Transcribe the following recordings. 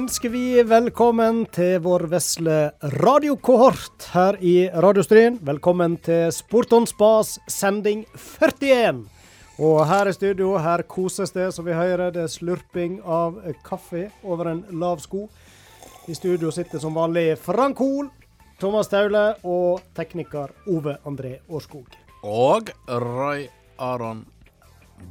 ønsker vi velkommen til vår vesle radiokohort her i Radiostryn. Velkommen til Sporton Spas sending 41. Og her i studio her koses det, som vi hører. Det er slurping av kaffe over en lav sko. I studio sitter som vanlig Frank Hoel, Thomas Taule og tekniker Ove André Årskog. Og Roy Aron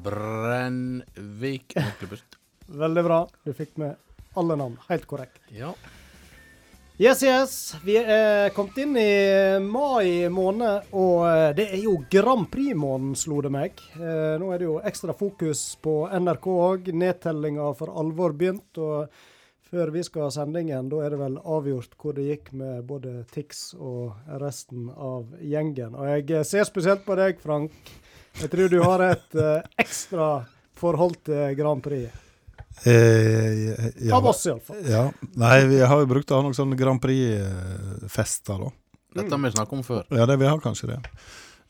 Brennvik Veldig bra. Du fikk med alle navn. Helt korrekt. Ja. Yes, yes. Vi er kommet inn i mai måned, og eh, det er jo Grand Prix-måneden, slo det meg. Eh, nå er det jo ekstra fokus på NRK òg. Nedtellinga for alvor begynt. og før vi skal ha sendingen, da er det vel avgjort hvor det gikk med både Tix og resten av gjengen. Og jeg ser spesielt på deg, Frank. Jeg tror du har et ekstra forhold til Grand Prix. Eh, ja, Av oss, iallfall. Ja. Nei, vi har jo brukt å ha noen sånne Grand Prix-fester, da. Dette har vi snakket om før. Ja, det, vi har kanskje det.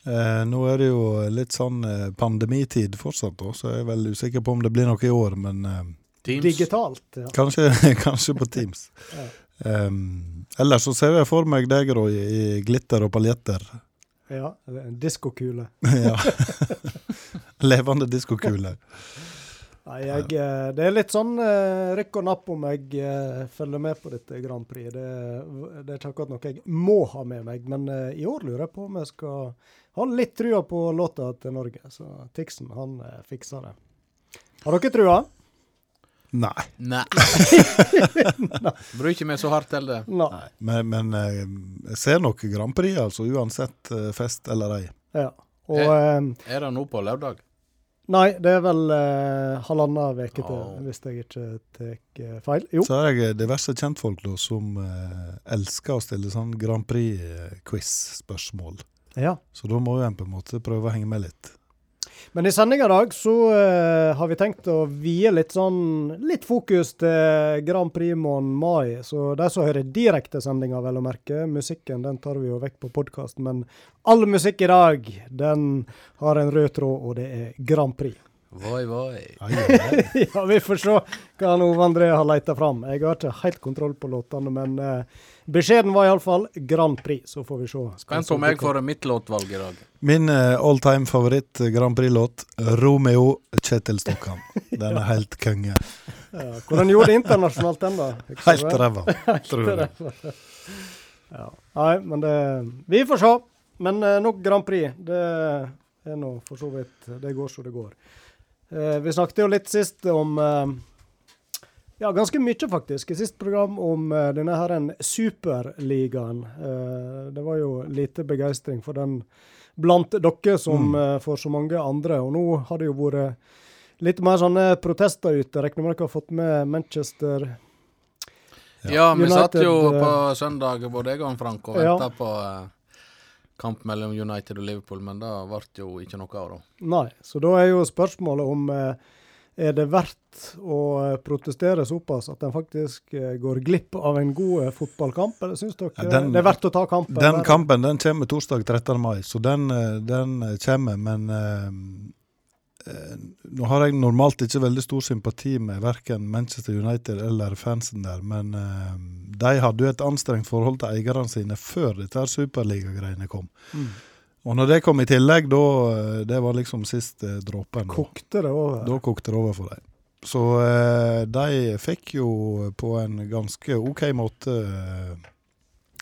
Eh, nå er det jo litt sånn eh, pandemitid fortsatt, da, så jeg er vel usikker på om det blir noe i år, men eh, Teams. Digitalt. ja. kanskje, kanskje på Teams. Ja. Um, ellers så ser jeg for meg deg, Roy, i glitter og paljetter. Ja, en diskokule. ja. Levende diskokule. Nei, jeg, eh, det er litt sånn uh, rykk og napp om jeg uh, følger med på dette Grand Prix. Det, det er ikke akkurat noe jeg må ha med meg, men uh, i år lurer jeg på om jeg skal ha litt trua på låta til Norge. Så Tixen, han eh, fikser det. Har dere trua? Nei. Nei. Bruker meg så hardt heller. Nei. Men, men eh, jeg ser nok Grand Prix, altså, uansett eh, fest eller ei. Ja. Og er, Er det nå på lørdag? Nei, det er vel eh, halvannen uke til, oh. hvis jeg ikke tar eh, feil. Jo. Så er jeg diverse kjentfolk da, som eh, elsker å stille sånn Grand Prix-quiz-spørsmål. Ja. Så da må jo en på en måte prøve å henge med litt. Men i sendinga i dag så uh, har vi tenkt å vie litt sånn litt fokus til Grand Prix Mon mai. Så de som hører direktesendinga, vel å merke, musikken den tar vi jo vekk på podkasten, Men all musikk i dag, den har en rød tråd, og det er Grand Prix. Voi, voi. Ja, vi får se hva han Ove André har leita fram. Jeg har ikke helt kontroll på låtene, men uh, beskjeden var iallfall Grand Prix. Så får vi se. Spent på om jeg får mitt låtvalg i dag. Min uh, all time favoritt eh, Grand Prix-låt, 'Romeo Kjetil Stokkan'. Den er helt konge. Ja, hvordan gjorde det internasjonalt, den, da? Helt ræva, tror jeg. Ja. Nei, men det Vi får se. Men eh, nok Grand Prix. Det er nå for så vidt Det går så det går. Eh, vi snakket jo litt sist om eh, Ja, ganske mye, faktisk, i sist program om eh, denne her en superligaen. Eh, det var jo lite begeistring for den blant dere som Mm. for så mange andre. Og nå har det jo vært litt mer sånne protester ute. Regner med dere har fått med Manchester Ja. Ja, vi satt jo på søndag, både jeg og Frank, og Ja. på kamp mellom United og Liverpool, men det ble jo ikke noe av, da. Nei, så da er jo spørsmålet om eh, er det verdt å eh, protestere såpass at en faktisk eh, går glipp av en god fotballkamp, eller syns dere Ja, den- det er verdt å ta kampen? Den kampen den kommer torsdag 13. mai, så den, den kommer. Men nå har jeg normalt ikke veldig stor sympati med verken Manchester United eller fansen der, men eh, de hadde jo et anstrengt forhold til eierne sine før dette superligagreiene kom. Mm. Og når det kom i tillegg, da eh, Det var liksom siste dråpen. Kokte det over? Da kokte det over for dem. Så eh, de fikk jo på en ganske OK måte eh,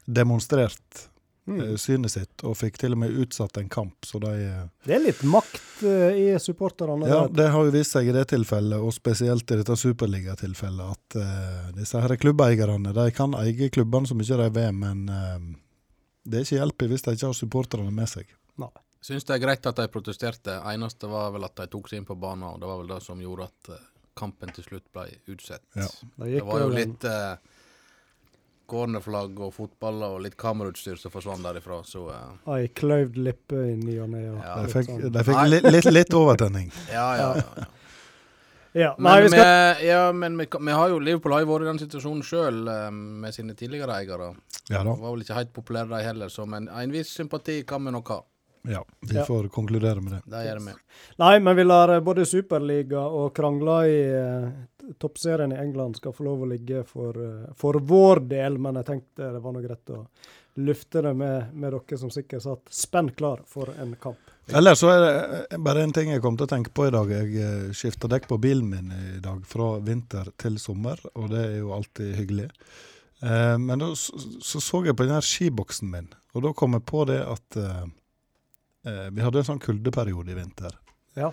demonstrert Mm. eh, synet sitt, og fikk til og med utsatt en kamp. Så de eh, Det er litt makt uh, i supporterne. Ja, det har jo vist seg i det tilfellet, og spesielt i dette superligatilfellet, at uh, disse her klubbeierne de kan eie klubbene så mye de vil, men uh, det er ikke hjelp i hvis de ikke har supporterne med seg. Syns det er greit at de protesterte. Eneste var vel at de tok seg inn på banen, og det var vel det som gjorde at kampen til slutt ble utsatt. Ja. Det Det var jo litt eh, cornerflagg og fotballer og litt kamerautstyr som forsvant derifra, så uh... ei kløyvd lippe i ny og ne. Ja. De fikk, sånn. de fikk Nei. litt, litt, litt overtenning. ja, ja, ja. ja. men, nei, Men, vi skal vi, ja, men vi, vi har jo, Liverpool har jo vært i den situasjonen sjøl med sine tidligere eiere. Ja da. De var vel ikke helt populære, de heller, så men en viss sympati kan vi nok ha. Ja, vi Ja. får konkludere med det. Det gjør vi. Nei, men vi lar eh, både Superliga og krangler i eh, toppserien i England skal få lov å ligge for, eh, for vår del, men jeg tenkte det var noe greit å lufte det med, med dere som sikkert satt spent klar for en kamp. Ellers så er det eh, bare en ting jeg kom til å tenke på i dag. Jeg eh, skifta dekk på bilen min i dag, fra vinter til sommer, og det er jo alltid hyggelig. Men da så, så så jeg på den her skiboksen min, og da kom jeg på det at eh, vi hadde en sånn kuldeperiode i vinter. Ja.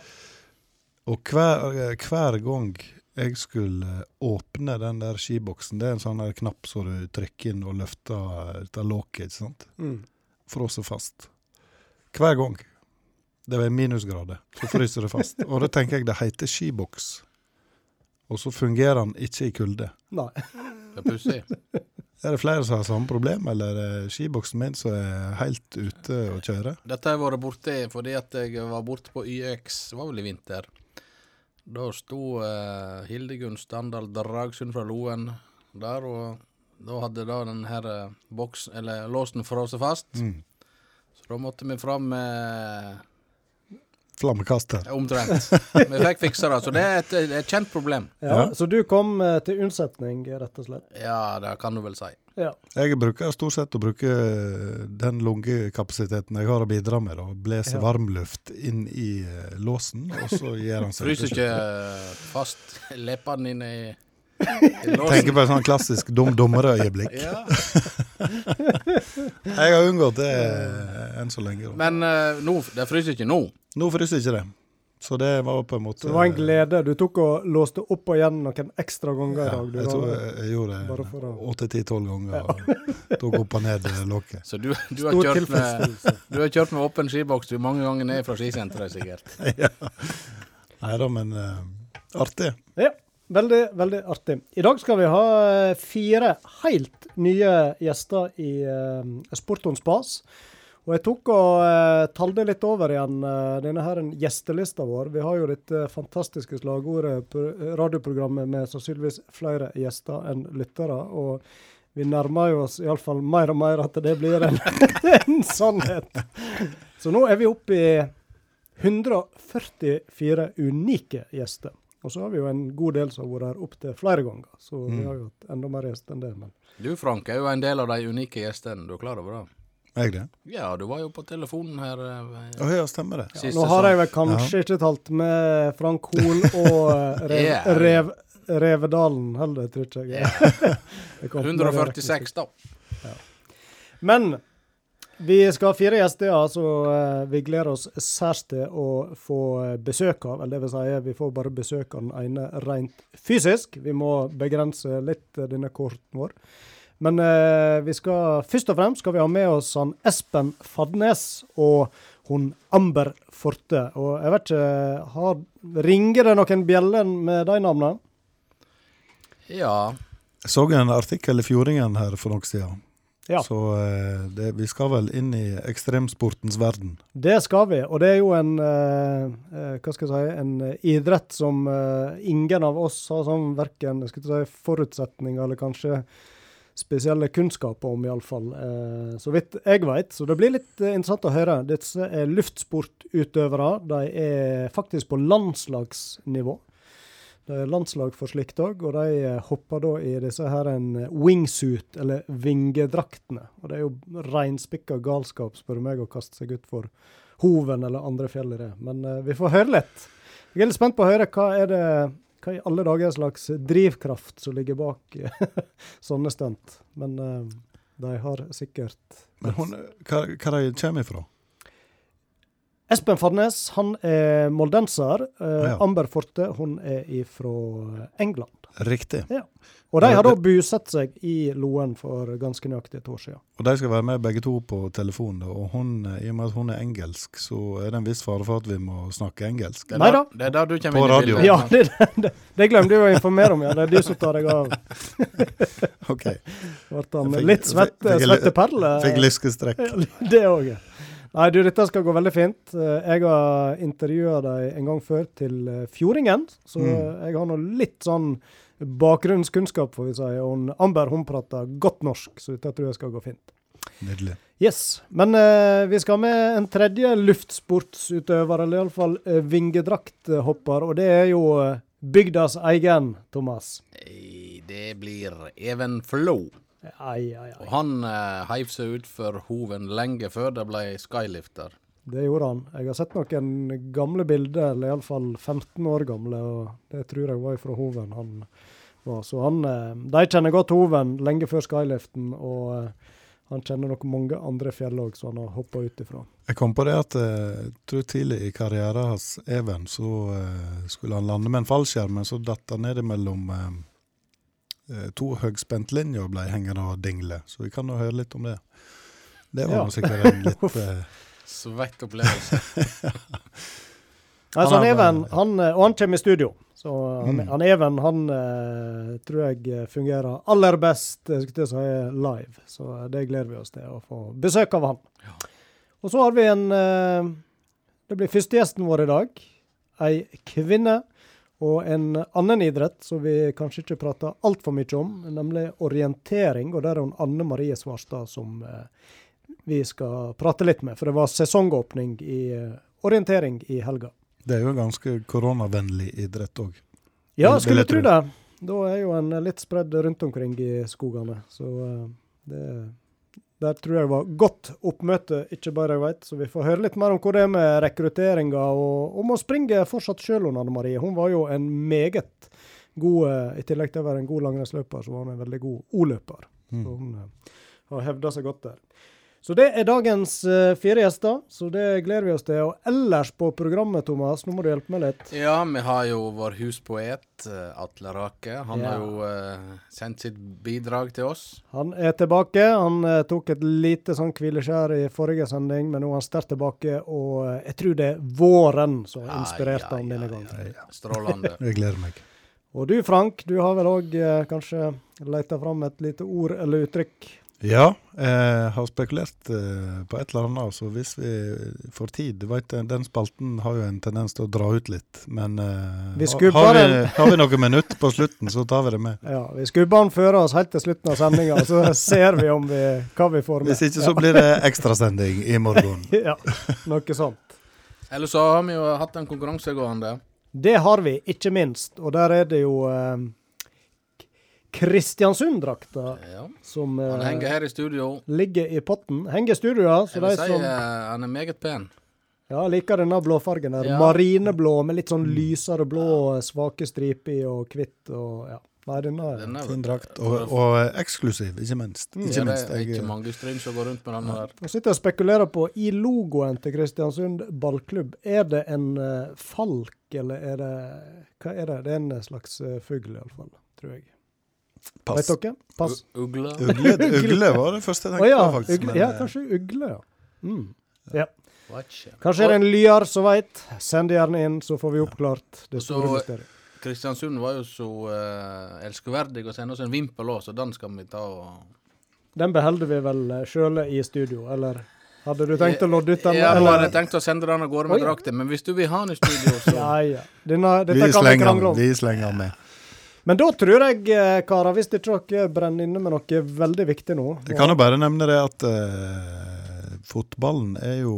Og hver, hver gang jeg skulle åpne den der skiboksen, det er en sånn der knapp som du trykker inn og løfter dette låket, ikke sant? Mm. Frosset fast. Hver gang. Det var minusgrader, så fryser det fast. Og da tenker jeg det heter skiboks. Og så fungerer den ikke i kulde. Nei. Det er pussig. Er det flere som har samme problem, eller er det skiboksen min som er helt ute å kjøre? Dette har jeg vært borti fordi at jeg var borte på YX, det var vel i vinter. Da sto eh, Hildegunn Standal Dragsund fra Loen der, og da hadde da den her eh, boks, eller låsen frosset fast. Mm. Så da måtte vi fram med Flammekaster. omtrent. Vi fikk fiksa det, så det er et, et kjent problem. Ja, Ja. Så du kom eh, til unnsetning, rett og slett? Ja, det kan du vel si. Ja. Jeg bruker stort sett å bruke den lungekapasiteten jeg har å bidra med, og blåse Ja. varmluft inn i eh, låsen, og så gir han seg Fryser ikke fast leppene dine i, i låsen. Tenker på et sånn klassisk dum dummere-øyeblikk. Ja. Jeg har unngått det eh, enn så lenge. Da. Men uh, nå, det fryser ikke nå. Nå fryser ikke det. Så det var på en måte Så det var en glede. Du tok og låste opp og igjen noen ekstra ganger i dag. Du, jeg tror jeg, jeg gjorde det åtte-ti-tolv ganger. og Tok opp og ned lokket. Så du, du, har kjørt med, du har kjørt med åpen skiboks du mange ganger ned fra skisenteret, sikkert. ja. Nei da, men uh, artig. Ja, veldig, veldig artig. I dag skal vi ha eh, fire helt nye gjester i uh, Sporton Spas. Og jeg tok og eh, talte litt over igjen eh, denne her gjestelista vår. Vi har jo dette fantastiske slagordet, på radioprogrammet med sannsynligvis flere gjester enn lyttere. Og vi nærmer jo oss iallfall mer og mer at det blir en, en sannhet. Så nå er vi oppe i 144 unike gjester. Og så har vi jo en god del som har vært her opptil flere ganger. Så vi Mm. har jo hatt enda mer gjester enn det. Men Du Frank er jo en del av de unike gjestene, du er klar over det? Jeg det? Ja, du var jo på telefonen her. Ja, Å ja, stemmer det. ja, nå har jeg vel kanskje ikke talt med Frank Hoel og eh, Rev, yeah. Rev, Revedalen heller, tror ikke jeg. Jeg kom med det 146, da. Men vi skal ha fire gjester, ja, så eh, vi gleder oss særs til å få eh, besøk av. Eller det vil si, vi får bare besøk av den ene rent fysisk. Vi må begrense litt eh, denne korten vår. Men eh, vi skal, først og fremst skal vi ha med oss han Espen Fadnes og hun Amber Forte. Og jeg vet ikke, har, ringer det noen bjeller med de navnene? Ja. Jeg så en artikkel i Fjordingen her for noen siden. Ja. Så eh, det, vi skal vel inn i ekstremsportens verden. Det skal vi, og det er jo en eh, eh, hva skal jeg si, en idrett som eh, ingen av oss har sånn verken si, forutsetninger eller kanskje spesielle kunnskaper om, iallfall. Eh, så vidt jeg vet. Så det blir litt eh, interessant å høre. Disse er luftsportutøvere. De er faktisk på landslagsnivå. Det er landslag for slikt òg, og de eh, hopper da i disse her en wingsuit, eller vingedraktene. Og det er jo reinspikka galskap, spør du meg, å kaste seg ut for Hoven eller andre fjell i det. Men eh, vi får høre litt. Jeg er litt spent på å høre hva er det hva i alle dager slags drivkraft som ligger bak eh, sånne stunt. Men uh, de har sikkert Men hun, hva, hva de kommer ifra? Espen Farnes han er moldenser. Eh, Ja. Amber Forte hun er fra England. Riktig. Og de har da bosatt seg i Loen for ganske nøyaktig et år siden. Og de skal være med begge to på telefon. da, Og hun, eh, i og med at hun er engelsk, så er det en viss fare for at vi må snakke engelsk. Det er, Nei da, da. det er da du kommer På inn i radio. Ja, det, det, det glemte jeg å informere om. ja. Det er du som tar deg av. Ok, Ble han litt svette, svette svetteperle? Fikk lyskestrekk. Ja, Det òg. ja. Nei, du, dette skal gå veldig fint. Eh, Jeg har intervjua deg en gang før til eh, Fjordingen, så Mm. jeg har nå litt sånn bakgrunnskunnskap, får vi si. Og hun- Amber hun prater godt norsk, så dette tror jeg skal gå fint. Nydelig. Yes, Men uh, vi skal med en tredje luftsportsutøver, eller iallfall uh, vingedrakthopper, og det er jo eh, bygdas egen, Thomas. Eh, Det blir Even Flo. Ai, ai, Og han eh, heiv seg utfor hoven lenge før det ble skylifter. Det gjorde han. Jeg har sett noen gamle bilder, eller iallfall 15 år gamle, og det tror jeg var fra Hoven han var. Så han eh, De kjenner godt Hoven lenge før skyliften, og eh, han kjenner nok mange andre fjell òg, som han har hoppa ut ifra. Jeg kom på det at eh, jeg tror tidlig i karrieren hans, Even, så skulle han lande med en fallskjerm, men så datt han ned mellom to høyspentlinjer ble hengende og dingle. Så vi kan jo høre litt om det. Det var Ja. sikkert en litt eh, Svett opplevelse. Han, Even, han, eh, og han kommer i studio. Så han, Mm. han Even han eh, tror jeg eh, fungerer aller best jeg skulle til si, live. Så det gleder vi oss til å få besøk av han. Og så har vi en eh, Det blir førstegjesten vår i dag. Ei kvinne. Og en annen idrett som vi kanskje ikke prater altfor mye om, nemlig orientering. Og der er hun Anne Marie Svarstad som eh, vi skal prate litt med. For det var sesongåpning i eh, orientering i helga. Det er jo en ganske koronavennlig idrett òg. Ja, Vil- skulle tro. det. Da er jo en litt spredd rundt omkring i skogene. Så eh, det Der tror jeg det var godt oppmøte, ikke bare jeg vet. Så vi får høre litt mer om hvor det er med rekrutteringa, og om å springe fortsatt sjøl, Anne Marie. Hun var jo en meget god eh, I tillegg til å være en god langrennsløper, så var hun en veldig god O-løper. Så Mm. hun eh, har hevda seg godt der. Så det er dagens eh, fire gjester, så det gleder vi oss til. Og ellers på programmet, Thomas, nå må du hjelpe meg litt. Ja, vi har jo vår huspoet eh, Atle Rake. Han Ja. har jo uh, sendt sitt bidrag til oss. Han er tilbake. Han uh, tok et lite sånn hvileskjær i forrige sending, men nå er han sterkt tilbake. Og uh, jeg tror det er våren som har inspirert han denne gangen. Strålende. Jeg gleder meg. Og du Frank, du har vel òg kanskje leita fram et lite ord eller uttrykk? Ja, jeg har spekulert eh, på et eller annet. Så hvis vi får tid du vet, Den spalten har jo en tendens til å dra ut litt. Men eh, Vi har, vi, har vi noen minutter på slutten, så tar vi det med. Ja, Vi skubber den før oss helt til slutten av sendinga, så ser vi om vi, hva vi får med. Hvis ikke så blir det ekstrasending i morgen. Ja, noe sånt. Eller så har vi jo hatt en konkurranse gående. Det har vi, ikke minst. Og der er det jo eh, Kristiansund-drakta Ja. som eh, Han henger her i studio. ligger i potten. Henger i studio, ja. Så Jeg vil si som eh, han er meget pen. ja, liker denne blåfargen. der. Ja. Marineblå med litt sånn lysere blå, svake striper og hvitt og ja. Nei, denne er Den er, Fin drakt. Og, og eh, eksklusiv, ikke minst. Mm. Ikke ja, minst. det er Jeg, ikke mange stream som går rundt med denne her. Jeg sitter og spekulerer på, i logoen til Kristiansund ballklubb, er det en eh, falk, eller er det Hva er det? Det er en slags uh, fugl, iallfall, tror jeg. Pass. Vet dere? Pass. U- Ugle. Ugle, ugle var det første jeg tenkte ja, på, faktisk. ugle, ja, eh, kanskje ugle, ja. Mm. ja. Watch. Kanskje er det en lyar som veit. Send det gjerne inn, så får vi oppklart det Så- mysteriet. Kristiansund var jo så uh, elskverdig å sende oss en vimpel òg, så den skal vi ta og Den beholder vi vel uh, sjøle i studio, eller hadde du tenkt å lodde ut den? Ja, jeg hadde tenkt å sende den av gårde med Oi. drakta, men hvis du vil ha den i studio, så Ja, ja. Denne, vi slenger den med. Men da tror jeg, eh, karer, hvis ikke dere brenner inne med noe veldig viktig nå Jeg kan jo bare nevne det at eh, fotballen er jo,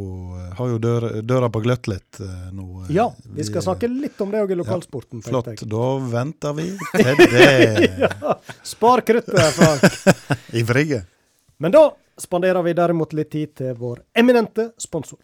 har jo dør, døra på gløtt litt eh, nå. eh, Ja, vi skal snakke litt om det òg i lokalsporten. Ja, Flott. jeg. Da venter vi til det. ja, Spar kruttet, Frank. Ivrige. Men da spanderer vi derimot litt tid til vår eminente sponsor.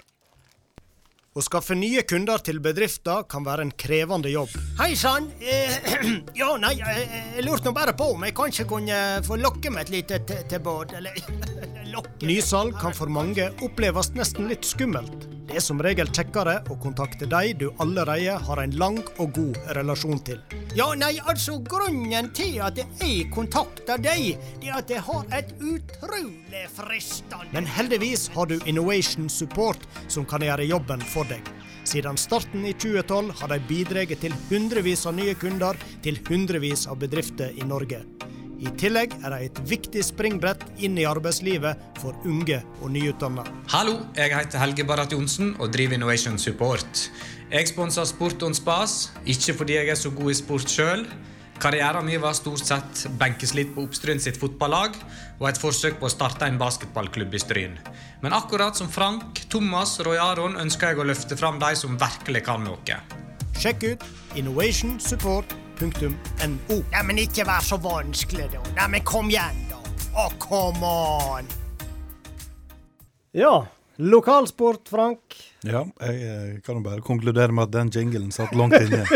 Å skaffe nye kunder til bedrifter kan være en krevende jobb. Hei sann. Eh, ja, nei, jeg, jeg lurte nå bare på om jeg kanskje kunne få lokke med et lite tilbud. Eller lokke Nysalg kan for mange oppleves nesten litt skummelt. Det er som regel kjekkere å kontakte de du allerede har en lang og god relasjon til. Ja, nei, altså grunnen til at jeg kontakter deg, er at jeg har et utrolig fristende Men heldigvis har du Innovation Support som kan gjøre jobben for deg. Siden starten i 2012 har de bidratt til hundrevis av nye kunder til hundrevis av bedrifter i Norge. I tillegg er de et viktig springbrett inn i arbeidslivet for unge og nyutdanna. Hallo, jeg heter Helge Barrat Johnsen og driver Innovation Support. Jeg sponser Sport on Spas, ikke fordi jeg er så god i sport sjøl. Karrieren min var stort sett benkeslit på Oppstryn sitt fotballag og et forsøk på å starte en basketballklubb i Stryn. Men akkurat som Frank, Thomas og Roy Aron ønsker jeg å løfte fram de som virkelig kan noe. Sjekk ut innovationsupport.no. Neimen, ikke vær så vanskelig, da. Neimen, kom igjen, da. Å, come on! Ja, lokalsport, Frank. Ja, jeg eh, kan jo bare konkludere med at den jinglen satt langt inne.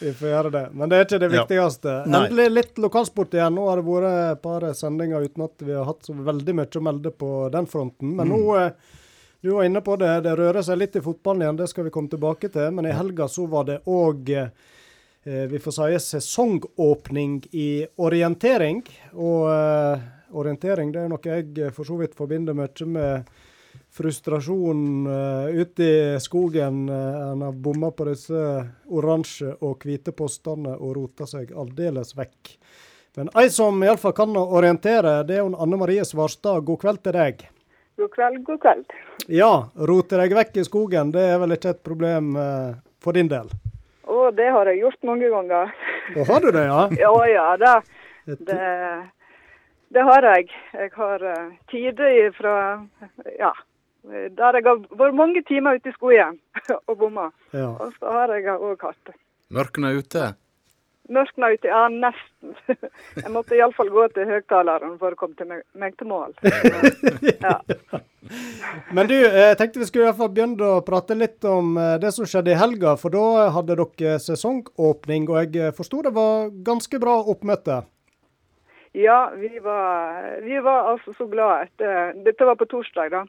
Vi får gjøre det. Men det er ikke det viktigste. Ja. Endelig litt lokalsport igjen. Nå har det vært et par sendinger uten at vi har hatt så veldig mye å melde på den fronten. Men nå, eh, du var inne på det, det rører seg litt i fotballen igjen. Det skal vi komme tilbake til. Men i helga så var det òg eh, vi får si sesongåpning i orientering. Og orientering det er noe jeg for så vidt forbinder mye med frustrasjon uh, ute i skogen. Uh, en har bomma på disse oransje og hvite postene og rota seg aldeles vekk. Men ei som iallfall kan orientere, det er hun Anne Marie Svarstad. God kveld til deg. God kveld, god kveld. Ja, rote deg vekk i skogen, det er vel ikke et problem uh, for din del? Å, det har jeg gjort mange ganger. Og har du det, ja? Ja ja, det, det, det har jeg. Jeg har uh, tider fra Ja. Der jeg har vært mange timer ute i skogen og bomma. ja. Og så har jeg òg hatt Mørkene er ute. mørkna ute. Ja, nesten. Jeg måtte iallfall gå til høyttaleren for å komme til meg, meg til mål. Ja. Men du, jeg tenkte vi skulle i hvert fall begynne å prate litt om eh, det som skjedde i helga. For da hadde dere sesongåpning, og jeg eh, forsto det var ganske bra oppmøte. ja, vi var, vi var altså så glade etter Dette var på torsdag, da.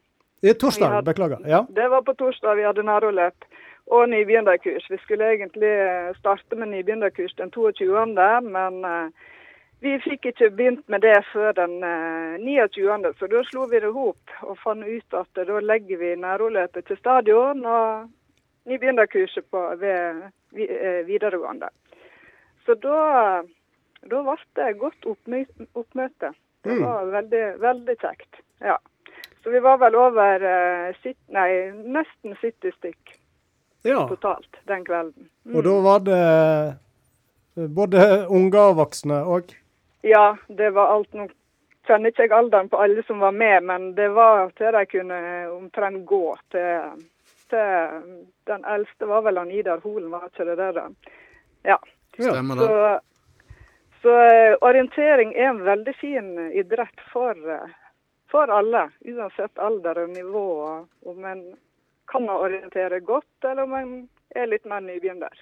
Torsdag, beklager. Ja. Det var på torsdag vi hadde næroløp og nybegynnerkurs. Vi skulle egentlig eh, starte med nybegynnerkurs den 22., men eh, vi fikk ikke begynt med det før den eh, 29., så da slo vi det hop og fant ut at eh, da legger vi næroløpet til stadion og nybegynnerkurset på, ved vi- eh, videregående. Så da, da ble det godt oppmøte. Det Mm. var veldig, veldig kjekt. Ja. Så vi var vel over eh, sitt, nei, nesten 70 stykk ja. totalt den kvelden. Mm. Og da var det eh, både unger og voksne òg. Ja, det var alt. nok kjenner ikke jeg alderen på alle som var med, men det var til de kunne omtrent gå til, til Den eldste var vel han Idar Holen, var ikke det der? Ja. Stemmer det? Så, så eh, orientering er en veldig fin idrett for, for alle, uansett alder og nivå. Om en kan orientere godt, eller om en er litt mer nybegynner.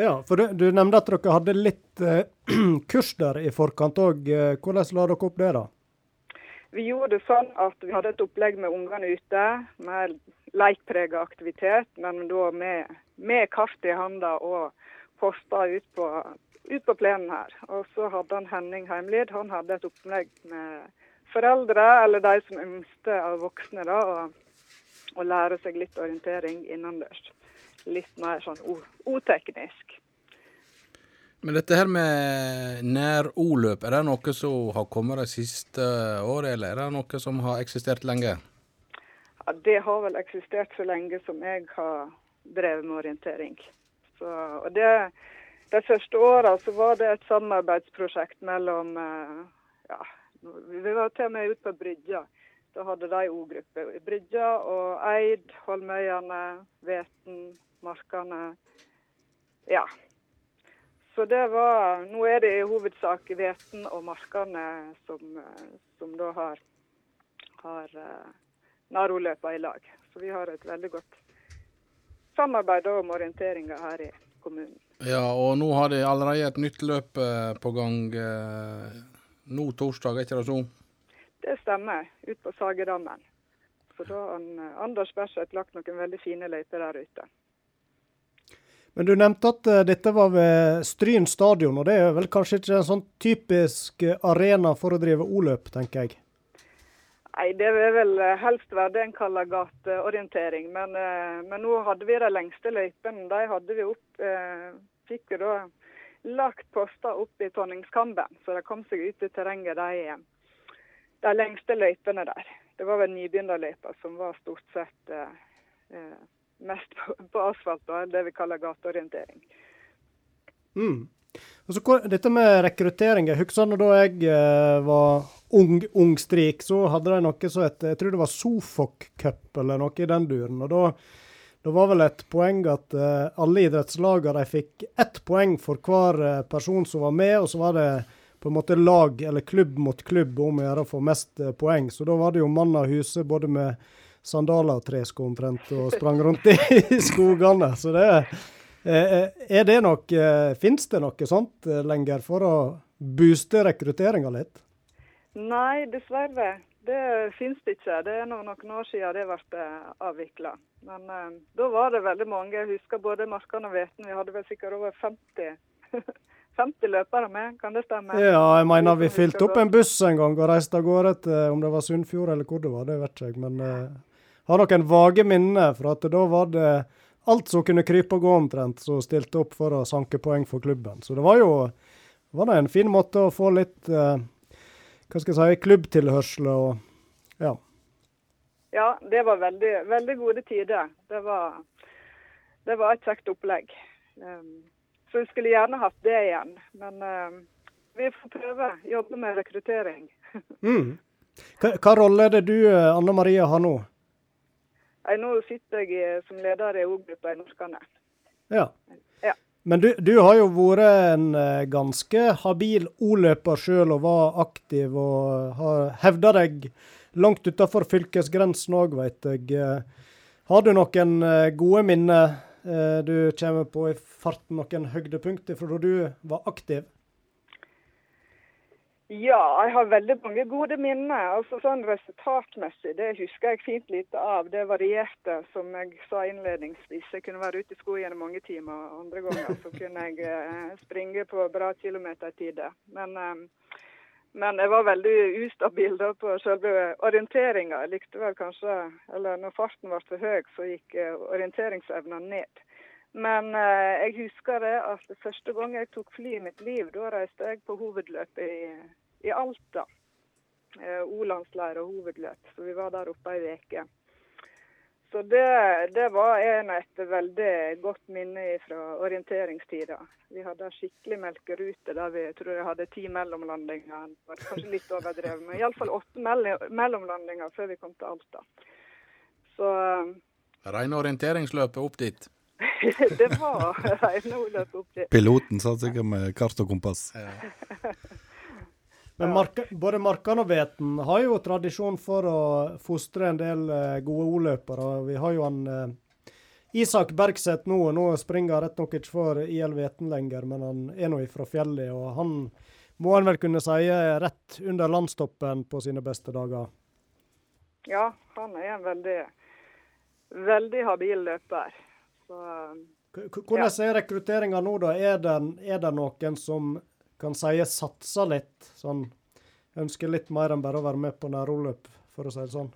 Ja, for du, du nevnte at dere hadde litt eh, kurs der i forkant òg. Hvordan la dere opp det, da? Vi gjorde det sånn at vi hadde et opplegg med ungene ute, med leikprega aktivitet, men da med, med kart i handa og poster ut på, ut på plenen her. Og så hadde han Henning Heimlid, han hadde et opplegg med foreldre, eller de som er av voksne, da, og, å lære seg litt orientering innendørs. Litt mer sånn oteknisk. Men dette her med nær-O-løp, er det noe som har kommet de siste året, eller er det noe som har eksistert lenge? Ja, det har vel eksistert så lenge som jeg har drevet med orientering. Så, og det, de første åra var det et samarbeidsprosjekt mellom eh, ja, Vi var til og med ute på Brygja. Da hadde de O-gruppe. Brygja og Eid, Holmøyane, Veten, Markane. Ja. Så det var Nå er det i hovedsak Veten og Markane som, som da har, har eh, Naroløpa i lag. Så vi har et veldig godt samarbeid om orienteringa her i kommunen. Ja, og nå har de allerede et nytt løp eh, på gang eh, nå torsdag, er ikke det så? Det stemmer, ut på Sagedammen. Så da har eh, Anders Berseth lagt noen veldig fine løyper der ute. Men du nevnte at eh, dette var ved Stryn stadion, og det er vel kanskje ikke en sånn typisk eh, arena for å drive O-løp, tenker jeg. Nei, det vil vel helst være det en kaller gateorientering. Men, men nå hadde vi de lengste løypene. De hadde vi opp Fikk jo da lagt poster opp i Tonningskamben, så de kom seg ut i terrenget, de, eh, de lengste løypene der. Det var vel nybegynnerløypa som var stort sett eh, eh, mest på, på asfalt, da, det vi kaller gateorientering. Mm. Altså, så, hvor- dette med rekruttering. Jeg husker da jeg eh, var ung, ung strik, så hadde de noe som het Jeg tror det var Sofok Cup eller noe i den duren. Og da, det var vel et poeng at uh, alle idrettslagene fikk ett poeng for hver uh, person som var med, og så var det på en måte lag eller klubb mot klubb om å gjøre å få mest uh, poeng. Så da var det jo mann av huset både med sandaler og tresko omtrent og sprang rundt i, i skogene. Så det er det nok Fins det noe sånt lenger for å booste rekrutteringa litt? Nei, dessverre. Det finnes det ikke. Det er noen år siden det ble avvikla. Men eh, da var det veldig mange. Jeg husker både Markan og Veten. Vi hadde vel sikkert over 50, 50 løpere med, kan det stemme? Ja, jeg mener vi fylte opp en buss en gang og reiste av gårde til om det var Sunnfjord eller hvor det var, det vet jeg. Men eh, har noen vage minner fra at da var det alt som kunne krype og gå omtrent, som stilte opp for å sanke poeng for klubben. Så det var jo var det en fin måte å få litt uh, hva skal jeg si, klubbtilhørsel og ja. Ja, det var veldig, veldig gode tider. Det var, det var et kjekt opplegg. Um, så vi skulle gjerne hatt det igjen. Men um, vi får prøve. Jobbe med rekruttering. mm. Hva, hva, rolle er det du, Anne Maria, har nå? Jeg, nå sitter jeg som leder i O-gruppa i Norskane. Ja. Men du, du, har jo vært en eh, ganske habil O-løper sjøl og var aktiv og har hevda deg langt utafor fylkesgrensen òg, veit jeg. Eh, har du noen eh, gode minner du kommer på i farten, noen høydepunkter fra da du var aktiv? Ja, jeg har veldig mange gode minner. Altså sånn Resultatmessig det husker jeg fint lite av. Det varierte, som jeg sa innledningsvis. Jeg kunne være ute i skogen i mange timer. Andre ganger så kunne jeg eh, springe på bra kilometertider. Men, eh, men jeg var veldig ustabil da på selve orienteringa. Jeg likte vel kanskje Eller når farten ble for høy, så gikk eh, orienteringsevna ned. Men eh, jeg husker det at første gang jeg tok fly i mitt liv, da reiste jeg på hovedløpet i, i Alta. Eh, O-landsleir og hovedløp. Så vi var der oppe ei uke. Så det, det, var en et veldig godt minne fra orienteringstida. Vi hadde skikkelig melkerute der vi tror jeg hadde ti mellomlandinger. Kanskje litt overdrevet, men iallfall åtte mellomlandinger før vi kom til Alta. Så eh, Rene orienteringsløpet opp dit? det var renholdet oppi. Piloten satt sikkert med kart og kompass. Ja. Men marka, både Markan og Veten har jo tradisjon for å fostre en del uh, gode O-løpere. Vi har jo han eh, Isak Bergseth nå, og nå springer han rett nok ikke for IL Veten lenger, men han er nå fra fjellet. Og han må en vel kunne si rett under landstoppen på sine beste dager. Ja, han er en veldig, veldig habil løper. Så, Hvordan ja. er rekrutteringa nå, da? Er det, er det, noen som kan si satser litt? Sånn ønsker litt mer enn bare å være med på næroløp, for å si det sånn?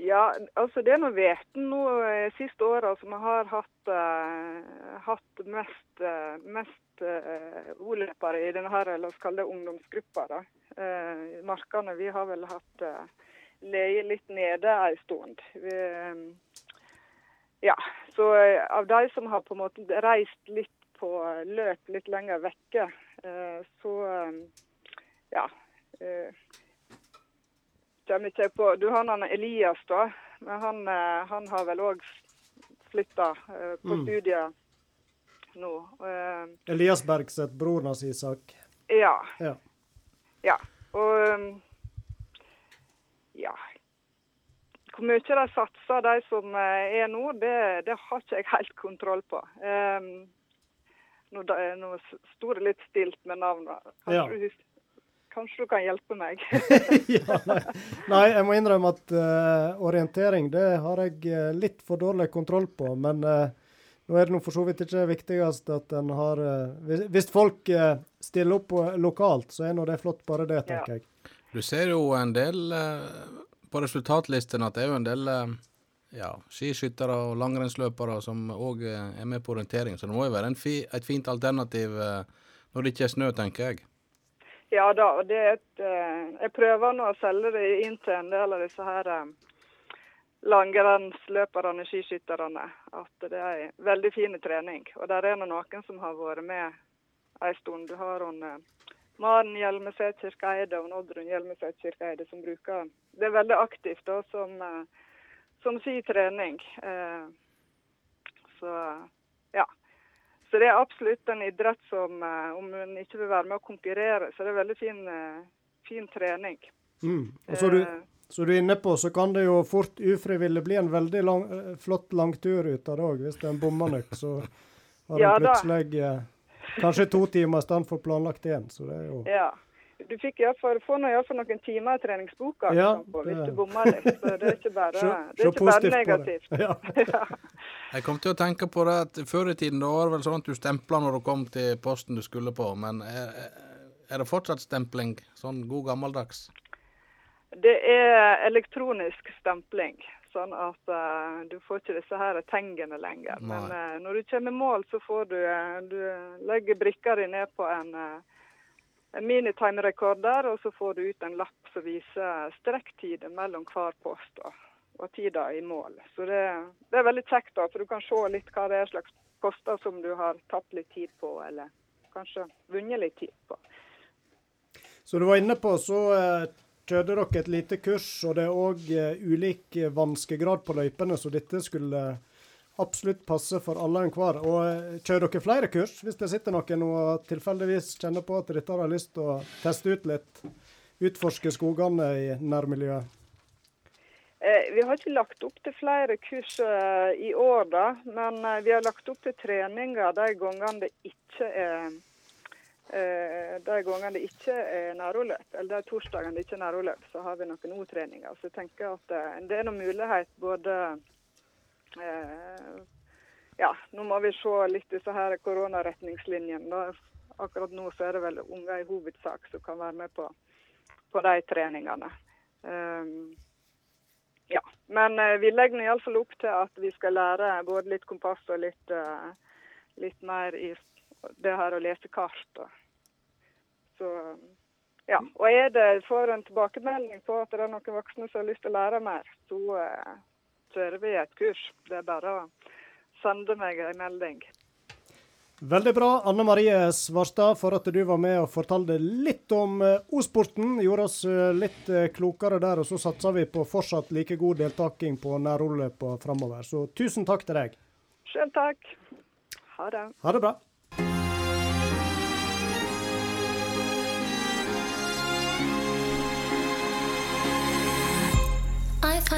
Ja, altså det er vet nå eh, siste åra som vi har hatt, uh, hatt mest, uh, mest uh, O-løpere i denne her, la oss kalle det ungdomsgruppa. da. Uh, markene vi har vel hatt uh, leie litt nede en stund. Vi, ja, så eh, av de som har på en måte reist litt på løp litt lenger vekke, eh, så eh, ja. På Du har han Elias, da. Men han, han har vel òg flytta på mm. studiet nå. Elias Bergseth, broren hans Isak? Ja. ja. Ja. Og ja, hvor mye de satser, de som eh, er nå, det, det har ikke jeg helt kontroll på. Um, nå, nå sto det litt stilt med navnene. Kanskje, ja. du, kanskje du kan hjelpe meg? ja, nei. nei. jeg må innrømme at uh, orientering det har jeg uh, litt for dårlig kontroll på. Men uh, nå er det for så vidt ikke viktigst at en har hvis, hvis, folk stiller opp lokalt, så er nå det flott, bare det, tenker ja. jeg. Du ser jo en del på resultatlisten at det er jo en del eh, ja, skiskyttere og langrennsløpere som òg eh, er med på orientering. Så det må jo være fi, et fint alternativ eh, når det ikke er snø, tenker jeg. Ja da, og det er et, jeg prøver nå å selge det inn til en del av disse her langrennsløperne, skiskytterne, at det er veldig fin trening. Og der er det noen som har vært med en stund. Du har hun Maren Hjelmeset Kirkeeide og Oddrun Hjelmeset Kirkeeide som bruker Det er veldig aktivt, da, som, eh, som si trening. Eh, så ja. Så det er absolutt en idrett som, eh, om en ikke vil være med å konkurrere, så det er veldig fin, fin trening. Mm. Og så du, så du er inne på, så kan det jo fort ufrivillig bli en veldig lang, flott langtur ut av det òg. Hvis det er en bommer nok, så har du Ja plutselig kanskje to timer i stedet for planlagt én. Så det er jo Ja. Du fikk i hvert fall, iallfall noen timer i treningsboka Ja, liksom, på, hvis du bomma litt. Så det er ikke bare, så, det er ikke bare negativt. Ja. Jeg kom til å tenke på det at før i tiden da var det vel sånn at du stempla når du kom til posten du skulle på, men er, er det fortsatt stempling? Sånn god gammeldags? Det er elektronisk stempling, sånn at uh, du får ikke disse her tengene lenger. Nei. Men uh, når du kommer i mål, så får du, uh, du legger brikka di ned på en, uh, en minitimerekorder, og så får du ut en lapp som viser strekktider mellom hver post og, og tida i mål. Så det, det er veldig kjekt, da, for du kan se litt hva det er slags poster som du har tatt litt tid på, eller kanskje vunnet litt tid på. Så du var inne på, så eh, kjørte dere et lite kurs, og det er òg eh, ulik eh, vanskegrad på løypene, så dette skulle absolutt passe for alle og enhver. Og eh, kjører dere flere kurs, hvis det sitter noen og tilfeldigvis kjenner på at dette har lyst til å teste ut litt? Utforske skogene i nærmiljøet? Vi har ikke lagt opp til flere kurs i år, da, men vi har lagt opp til treninger de gangene det ikke er de gangene det ikke er næroløp, eller de torsdagene det ikke er næroløp, så har vi noen O-treninger. Så jeg tenker at eh, det er noen mulighet både eh, Ja, nå må vi se litt disse her koronaretningslinjene. Akkurat nå så er det vel unger i hovedsak som kan være med på, på de treningene. Um, ja, men eh, vi legger iallfall opp til at vi skal lære både litt kompass og litt, uh, litt mer i det her å lese kart. Og. Så ja. Og er det får en tilbakemelding på at det er noen voksne som har lyst til å lære mer, så eh, kjører vi et kurs. Det er bare å sende meg en melding. Veldig bra, Anne Marie Svarstad, for at du var med og fortalte litt om eh, O-sporten. Gjorde oss eh, litt eh, klokere der, og så satser vi på fortsatt like god deltaking på nærrulløpa framover. Så tusen takk til deg. Sjøl takk. Ha det. Ha det bra.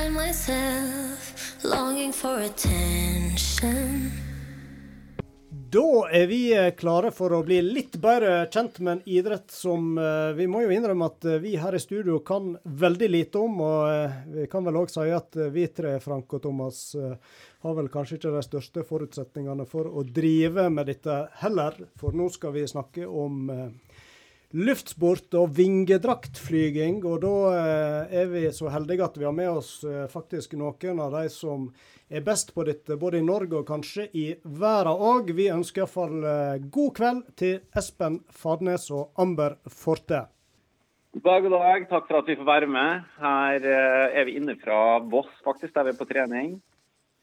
Find myself longing for attention. Da er vi eh, klare for å bli litt bedre kjent med en idrett som eh, vi må jo innrømme at eh, vi her i studio kan veldig lite om. Og vi kan vel òg si at vi tre, Frank og Thomas, har vel kanskje ikke de største forutsetningene for å drive med dette heller. For nå skal vi snakke om luftsport og vingedraktflyging. Og da eh, er vi så heldige at vi har med oss eh, faktisk noen av de som er best på dette, både i Norge og kanskje i verden òg. Vi ønsker iallfall eh, god kveld til Espen Fadnes og Amber Forte. God dag. Takk for at vi får være med. Her eh, er vi inne fra Voss, faktisk, der vi er på trening.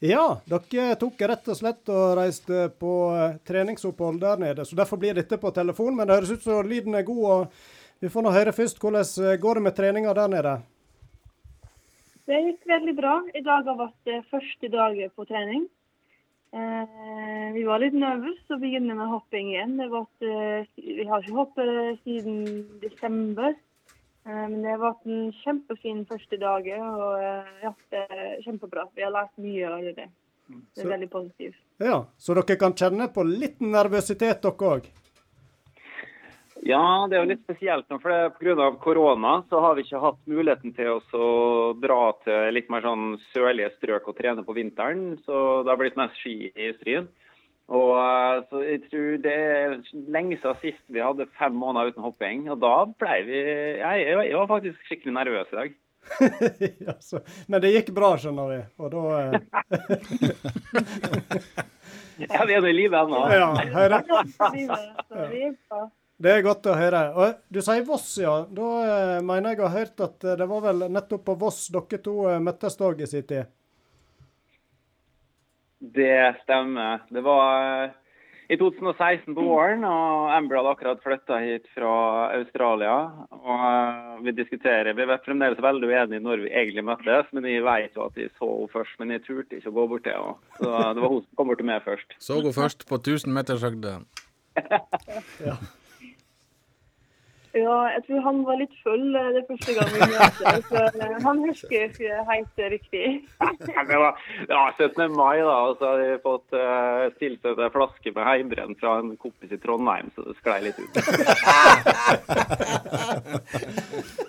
Ja, dere tok rett og slett og reiste på eh, treningsopphold der nede, så derfor blir dette på telefon. Men det høres ut som lyden er god, og vi får nå høre først hvordan eh, går det med treninga der nede. Det gikk veldig bra. I dag har vært første dag på trening. Eh, vi var litt nervøse og begynner med hopping igjen. Eh, vi har ikke hoppet siden desember. Eh, men det har vært en kjempefin første dag. Og eh, ja, det er kjempebra. Vi har lært mye av det. Det Så- er veldig positivt. Ja, Så dere kan kjenne på litt nervøsitet, dere òg? Ja, det er jo litt spesielt nå, for pga. korona så har vi ikke hatt muligheten til å dra til litt mer sånn sørlige strøk og trene på vinteren. Så det har blitt mest ski i Stryn. Og eh, så jeg tror det er lenge siden sist vi hadde fem måneder uten hopping. Og da ble vi Jeg, jeg var faktisk skikkelig nervøs i dag. ja, så, men det gikk bra, skjønner vi. Og da eh, Ja, vi er nå i live ennå. Ja, hører. Så det er godt å høre. Og Du sier Voss, ja. Da eh, mener jeg å ha hørt at det var vel nettopp på Voss dere to møttes òg i sin tid? Det stemmer. Det var eh, i 2016 på våren, og Amber hadde akkurat flytta hit fra Australia. Og eh, vi diskuterer. Vi er fremdeles veldig uenige når vi egentlig møttes, men jeg vet jo at jeg så henne først. Men jeg turte ikke å gå bort til henne. Så det var hun som kom bort til meg først. Så hun først på 1000 meters høgde. Ja, jeg tror han var litt full eh, det første gang vi møttes, så eh, han husker ikke helt riktig. Det var ja, 17. mai, da, og så hadde vi fått uh, tilsendt en flaske med heimbrent fra en kompis i Trondheim, så det sklei litt ut.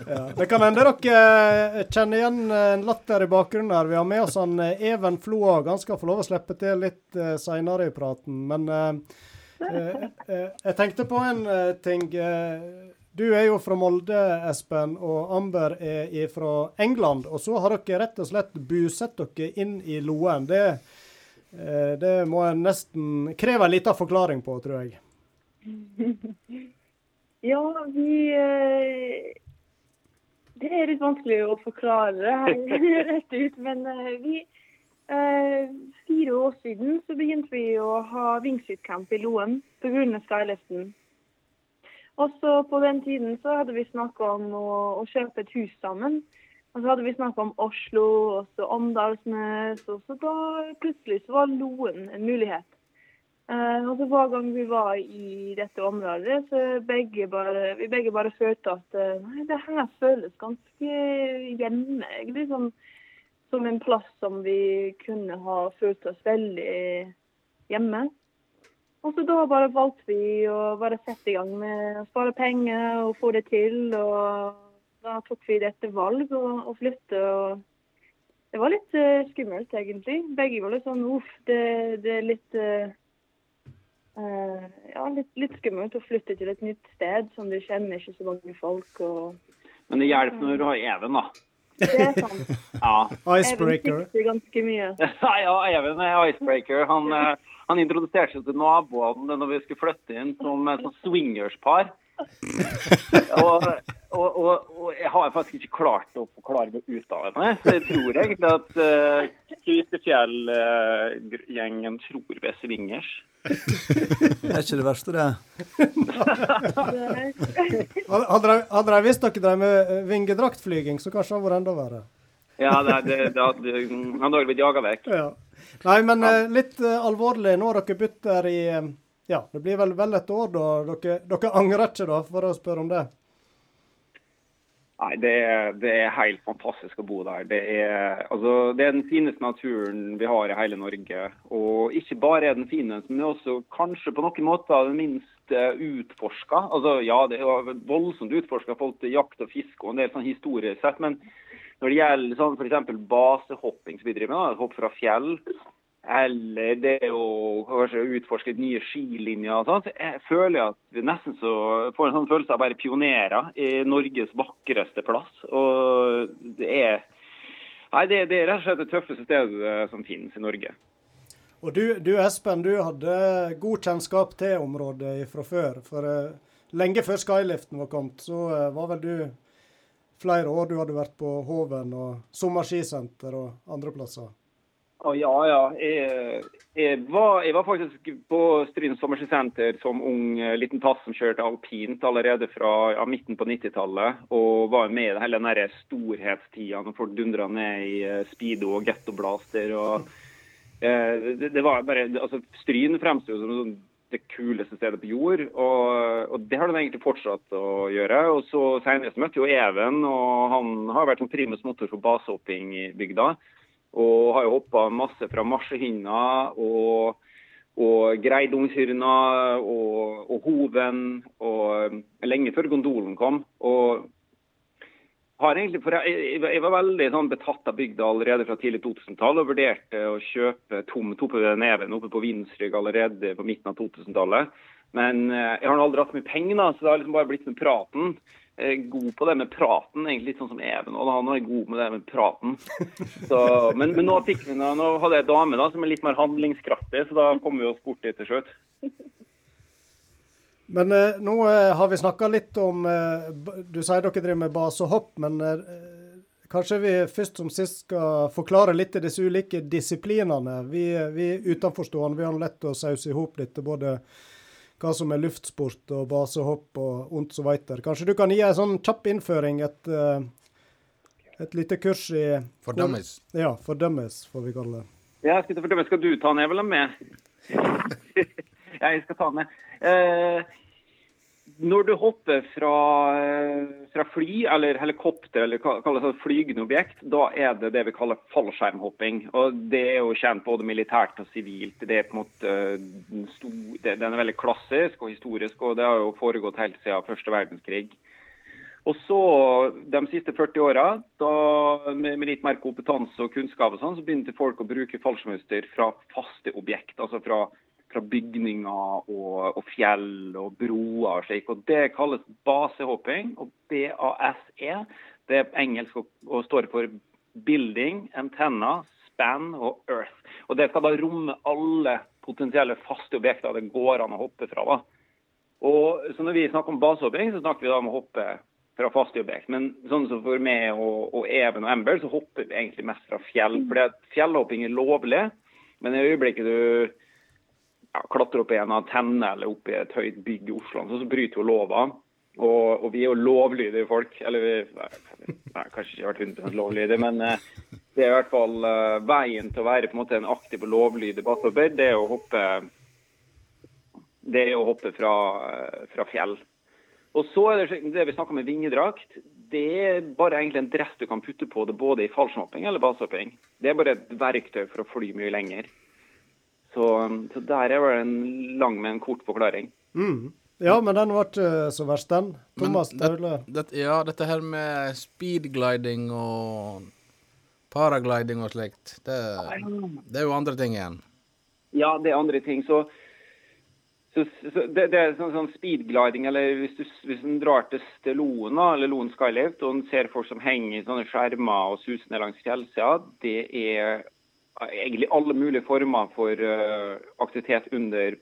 Ja. Det kan hende dere eh, kjenner igjen en latter i bakgrunnen her. Vi har med oss han eh, Even Flo òg. Han skal få lov å slippe til litt uh, seinere i praten. Men uh, uh, eh, jeg tenkte på en eh, ting. Du er jo fra Molde, Espen, og Amber er fra England. Og så har dere rett og slett busatt dere inn i Loen. Det, eh, det må jeg nesten kreve en liten forklaring på, tror jeg. Ja, vi eh, Det er litt vanskelig å forklare rett ut, men eh, vi Fire år siden så begynte vi å ha wingsuit-camp i Loen pga. skyliften. Og så på den tiden så hadde vi snakka om å, å kjøpe et hus sammen. Og så hadde vi snakka om Oslo og så Åndalsnes, og så da plutselig så var Loen en mulighet. Eh, og så Hver gang vi var i dette området, så begge bare, vi begge bare følte at eh, nei, det her føles ganske hjemme. egentlig, Som, som en plass som vi kunne ha følt oss veldig hjemme. Og så da bare valgte vi å bare sette i gang med å spare penger og få det til. Og da tok vi dette valg å, å flytte. og Det var litt uh, skummelt, egentlig. Begge var litt sånn uff, det, det er litt eh, eh, Ja, litt, litt skummelt å flytte til et nytt sted som du kjenner ikke så mange folk. og Men det hjelper når du har Even, da. Det er sant. Ja. Icebreaker. Even fikser ganske mye. Ja, ja, Even er icebreaker. Han, eh, han introduserte seg til naboene når vi skulle flytte inn som et swingerspar. Og, og, og, og jeg har faktisk ikke klart å forklare meg ut av det. Så jeg tror egentlig at uh, Kvitefjell-gjengen tror vi er swingers. Det er ikke det verste, det. Hadde de- hadde de visst dere drev med eh, vingedraktflyging, så kanskje det hadde vært enda verre. Ja, det, det, det, hadde blitt jaga vekk. Ja. Nei, men ja. litt eh, alvorlig. Nå har dere bytt der i eh, Ja, det blir vel vel et år, da. Dere, dere angrer ikke, da, for å spørre om det? Nei, det det er helt fantastisk å bo der. Det er, altså, det er den fineste naturen vi har i hele Norge. Og ikke bare er den fineste, men også kanskje på noen måter den minst utforska. Altså, ja, det er voldsomt utforska forhold til jakt og fiske og en del sånn historisk sett. Men når det gjelder sånn f.eks. basehopping som vi driver med, da, hopp fra fjell, eller det å kanskje utforske nye skilinjer og sånn, så jeg føler jeg at vi nesten så får en sånn følelse av å være pionerer i Norges vakreste plass. Og det er Nei, det, det er rett og slett det tøffeste stedet som finnes i Norge. Og du, du Espen, du hadde god kjennskap til området fra før. For uh, lenge før skyliften var kommet, så uh, var vel du flere år du hadde vært på Hoven og sommerskisenter og andre plasser. Å, ja, ja. Jeg, jeg, var, jeg var faktisk på Stryn sommerskisenter som ung eh, liten tass som kjørte alpint allerede fra ja, midten på 90-tallet. Og var med i hele den storhetstida når folk dundra ned i eh, speedo og gettoblaster. og eh, det, det var bare, altså Stryn fremsto som sånn det kuleste stedet på jord, og, og det har de egentlig fortsatt å gjøre. Og så Senere så møtte jo Even, og han har vært som primus motor for basehopping i bygda. Og har jo hoppa masse fra marsjehinna og, og Greidungshyrna og, og Hoven og lenge før gondolen kom. Og har egentlig, for jeg, jeg, var veldig sånn betatt av bygda allerede fra tidlig 2000-tall og vurderte å kjøpe tomt oppe ved Neven oppe på Vinsrygg allerede på midten av 2000-tallet. Men eh, jeg har aldri hatt så mye penger, da, så det har liksom bare blitt med praten. Jeg er god på det med praten, egentlig litt sånn som Even. Og da nå er god med det med praten. Så, men, men nå, fikk vi, nå, hadde jeg en dame da, som er litt mer handlingskraftig, så da kom vi oss bort dit til slutt. Men eh, nå eh, har vi snakka litt om eh, Du sier dere driver med basehopp, men eh, kanskje vi først som sist skal forklare litt i disse ulike disiplinene. Vi, vi utenforstående vi har lett å sause i hop dette, både hva som er luftsport og basehopp og ondt så weiter. Kanskje du kan gi en sånn kjapp innføring, et, eh, et lite kurs i For dummies. Ja, for dummies, får vi kalle det. Ja, skal, fordømme. skal du ta den? Jeg vil ha med. jeg skal ta den med. Eh, når du hopper fra, eh, fra fly eller helikopter eller kalles det, flygende objekt, da er det det vi kaller fallskjermhopping. Og Det er jo kjent både militært og sivilt. Det er på en måte eh, det- den er veldig klassisk og historisk, og det har jo foregått helt siden første verdenskrig. Og så, De siste 40 åra, med, med litt mer kompetanse og kunnskap, og sånn, så begynte folk å bruke fallskjermutstyr fra faste objekt. Altså fra, fra bygninger og, og fjell og broer og slik. og Det kalles basehopping. Og BASE det er engelsk og, og står for building, antenna, span og earth. Og Det skal da romme alle potensielle faste objekter det går an å hoppe fra. da. Og så Når vi snakker om basehopping, så snakker vi da om å hoppe fra faste objekt. Men sånn som for meg og, og Even og Ember, så hopper vi egentlig mest fra fjell. Fordi fjellhopping er lovlig, men i øyeblikket du ja, klatre opp i en antenne eller opp i et høyt bygg i Oslo, så, så bryter jo lova. Og, og vi er jo lovlydige folk. Eller vi nei, kanskje ikke vært 100 lovlydige, men eh, det er i hvert fall eh, veien til å være på en måte en aktiv og lovlydig basehopper. Det er å hoppe det er å hoppe fra, eh, fra fjell. Og så er det det vi snakker med vingedrakt. Det er bare egentlig en dress du kan putte på det både i fallskjermhopping eller basehopping. Det er bare et verktøy for å fly mye lenger. Så, så der er vel en lang, men kort forklaring. Mm. Ja, men den var ikke så verst, den. Thomas Taule. det, ja, dette her med speedgliding og paragliding og slikt, det, det er jo andre ting igjen. Ja, det er andre ting. Så, så, så det, det er sånn, sånn speedgliding, eller hvis du, hvis du drar til Stellon, da, eller Loen Skylift, og en ser folk som henger i sånne skjermer og suser ned langs fjellsida, det er egentlig alle mulige former for eh, aktivitet under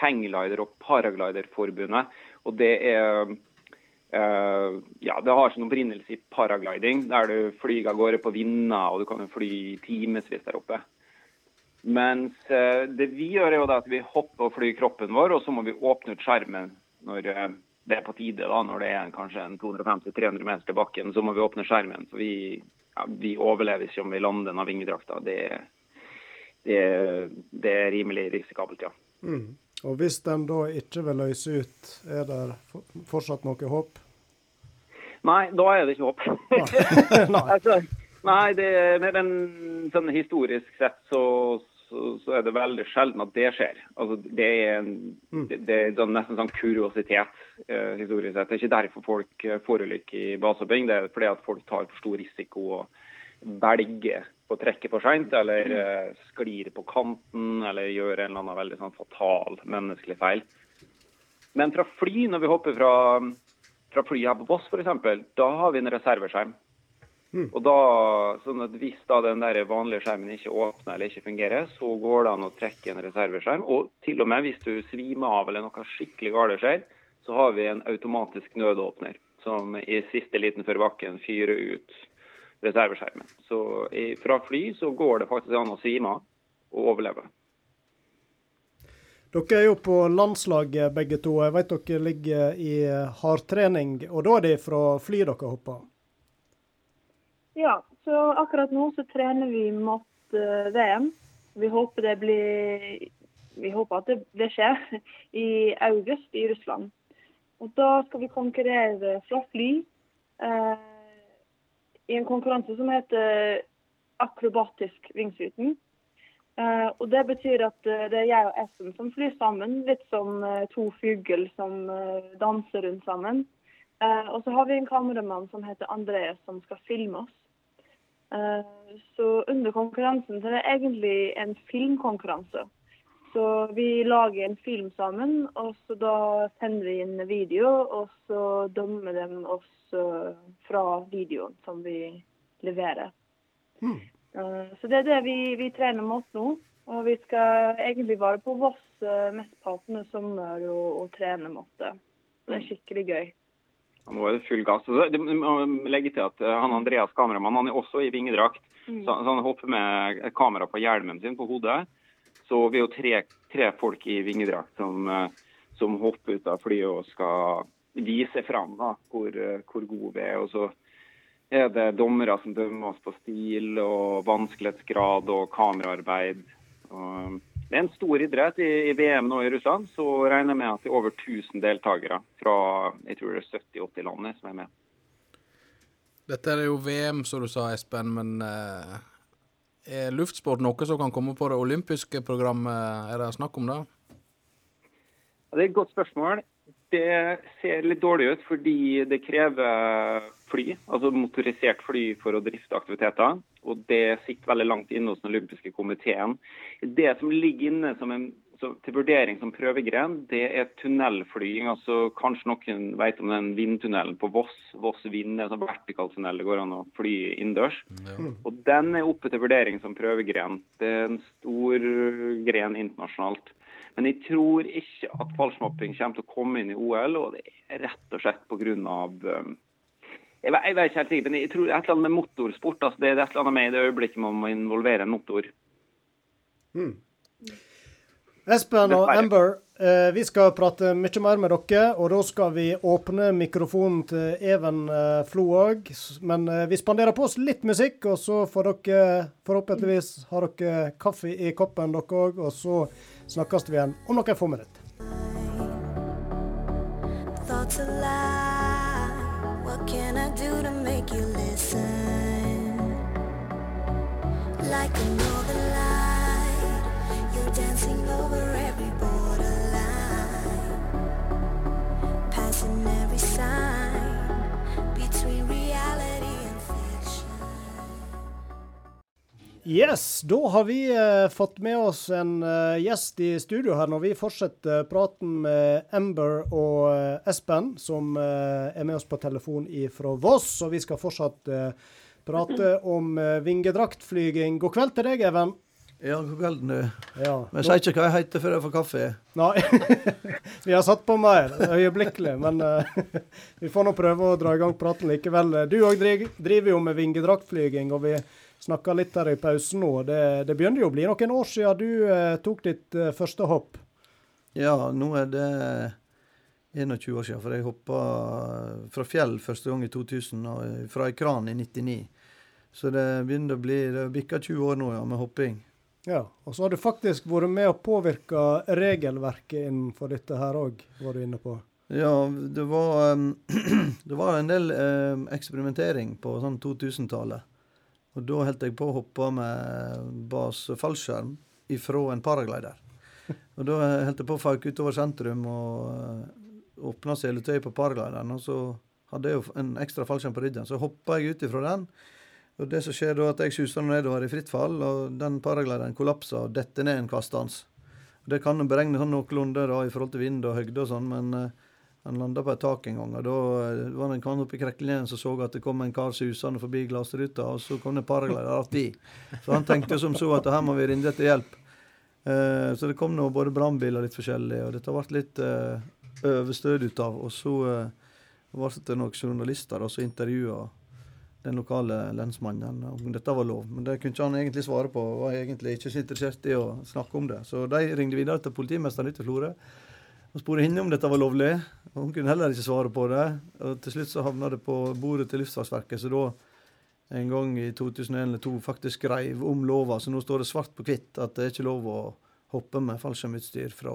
hangglider- og paragliderforbundet. Og det er Uh, ja, det har sin opprinnelse i paragliding, der du flyr av gårde på vinder, og du kan fly i timevis der oppe. Mens uh, det vi gjør, er jo at vi hopper og flyr kroppen vår, og så må vi åpne ut skjermen når uh, det er på tide. da, Når det er kanskje en 250-300 meter til bakken, så må vi åpne skjermen. For vi, ja, vi overlever ikke om vi lander av vingedrakta. Det, det, det er rimelig risikabelt, ja. Mm. Og hvis den da ikke vil løse ut, er det fortsatt noe håp? Nei, da er det ikke håp. Nei. altså, nei, det, men, men sånn historisk sett så, så, så er det veldig sjelden at det skjer. Altså, det er, en, det, det er sånn, nesten sånn kuriositet eh, historisk sett. Det er ikke derfor folk eh, forulykker i basehopping. Det er fordi at folk tar for stor risiko og velger å trekke for seint, eller eh, sklir på kanten, eller gjør en eller annen veldig sånn fatal menneskelig feil. Men fra fly, når vi hopper fra, fra fly her på Voss f.eks., da har vi en reserveskjerm. Og da, sånn at Hvis da den der vanlige skjermen ikke åpner eller ikke fungerer, så går det an å trekke en reserveskjerm. Og til og med hvis du svimer av eller noe skikkelig galt skjer, så har vi en automatisk nødåpner som i siste liten før bakken fyrer ut reserveskjermen. Så i, fra fly så går det faktisk an å svime av og overleve. Dere er jo på landslaget begge to. Jeg vet dere ligger i hardtrening, og da er det fra fly dere hopper? Ja, så akkurat nå så trener vi mot uh, VM. Vi håper det blir Vi håper at det, det skjer i august i Russland. Og da skal vi konkurrere fra fly uh, i en konkurranse som heter akrobatisk vingshooting. Uh, og det betyr at eh, det er jeg og Espen som flyr sammen, litt som eh, to fugler som eh, danser rundt sammen. Eh, og så har vi en kameramann som heter Andreas, som skal filme oss. Eh, så under konkurransen så er det egentlig en filmkonkurranse. Så vi lager en film sammen, og så da sender vi inn video, og så dømmer de oss eh, fra videoen som vi leverer. Mm. Så det er det vi, vi trener mot nå. Og vi skal egentlig være på Voss uh, mesteparten av sommer og, og trene mot det. Det er skikkelig gøy. Nå er det full gass. Så det- må legge til at eh, han Andreas kameramann han er også i vingedrakt. Mm. Så, så han hopper med kamera på hjelmen sin på hodet. Så vi er jo tre, tre folk i vingedrakt som, eh, som hopper ut av flyet og skal vise fram da, hvor, eh, hvor gode vi er. Og så er det dommere som dømmer oss på stil og vanskelighetsgrad og kameraarbeid. Og det er en stor idrett. I, I VM nå i Russland så regner jeg med at det er over 1000 deltakere fra jeg tror det er 70-80 land som er med. Dette er jo VM, som du sa, Espen, men eh, er luftsport noe som kan komme på det olympiske programmet? Er det snakk om det? Ja, det er et godt spørsmål. Det ser litt dårlig ut fordi det krever fly, altså motorisert fly for å drifte aktiviteter. Og det sitter veldig langt inne hos den olympiske komiteen. Det som ligger inne som en, så, til vurdering som prøvegren, det er tunnelflyging. altså Kanskje noen vet om den vindtunnelen på Voss. Voss vind er en sånn vertikal tunnel det går an å fly innendørs. Og Den er oppe til vurdering som prøvegren. Det er en stor gren internasjonalt. Men jeg tror ikke at fallsmapping kommer til å komme inn i OL, og det er rett og slett pga. Um, jeg, vet- jeg vet ikke helt sikkert, men jeg tror det er et eller annet med motorsport. altså Det er et eller annet med i det øyeblikket man må involvere en motor. Espen og Amber, eh, vi skal prate mye mer med dere. Og da skal vi åpne mikrofonen til Even eh, Flo òg. Men eh, vi spanderer på oss litt musikk, og så får dere forhåpentligvis har dere kaffe i koppen, dere òg. Og så snakkes vi igjen om noen få minutter. Thoughts every sign Yes, da har vi eh, fått med oss en eh, gjest i studio her når vi fortsetter praten med Amber og eh, Espen, som eh, er med oss på telefon fra Voss. Og vi skal fortsatt eh, prate om uh, vingedraktflyging. God kveld til deg, Even. Ja, god kveld du. Ja, Men jeg sier ikke hva jeg heter før jeg får kaffe. Nei, vi har satt på mer øyeblikkelig, men eh, vi får nå prøve å dra i gang praten likevel. Du òg driver jo med vingedraktflyging, og vi snakka litt her i pausen nå. Det, det begynner jo å bli noen år siden du eh, tok ditt eh, første hopp. Ja, nå er det 21 år siden, for jeg hoppa fra fjell første gang i 2000, og fra ei kran i 99. Så det begynner å bli Det bikker 20 år nå, ja, med hopping. Ja, Og så har du faktisk vært med å påvirke regelverket innenfor dette her òg, var du inne på. Ja, det var, um, det var en del eksperimentering på sånn 2000-tallet. Og da holdt jeg på å hoppe med bas fallskjerm ifra en paraglider. Og da holdt jeg på å fauke utover sentrum og åpna seletøyet på paraglideren. Og så hadde jeg jo en ekstra fallskjerm på ryggen. Så hoppa jeg ut ifra den. Og det som skjer da, at jeg suser nedover i fritt fall, og den paraglideren kollapser og detter ned en kastans. Det kan en beregne sånn noenlunde da, i forhold til vind og høgde og sånn, men eh, han landa på et tak en gang. og Da eh, var det en kvann oppi kreklinjen som så at det kom en kar susende forbi glassruta, og så kom det en paraglider att i. Så han tenkte som så at her må vi ringe etter hjelp. Eh, så det kom nå både brannbiler litt forskjellig, og dette ble litt eh, overstød ut av. Og så eh, ble det noen journalister da, som intervjua den lokale lensmannen om dette var lov. Men det kunne ikke han egentlig svare på, var egentlig ikke så interessert i å snakke om det. Så de ringte videre til politimesteren ute i Florø og spurte henne om dette var lovlig. Og hun kunne heller ikke svare på det. Og til slutt så havna det på bordet til Luftfartsverket, så da en gang i 2001 eller 2002 faktisk skrev om lova, så nå står det svart på hvitt at det er ikke lov å hoppe med fallskjermutstyr fra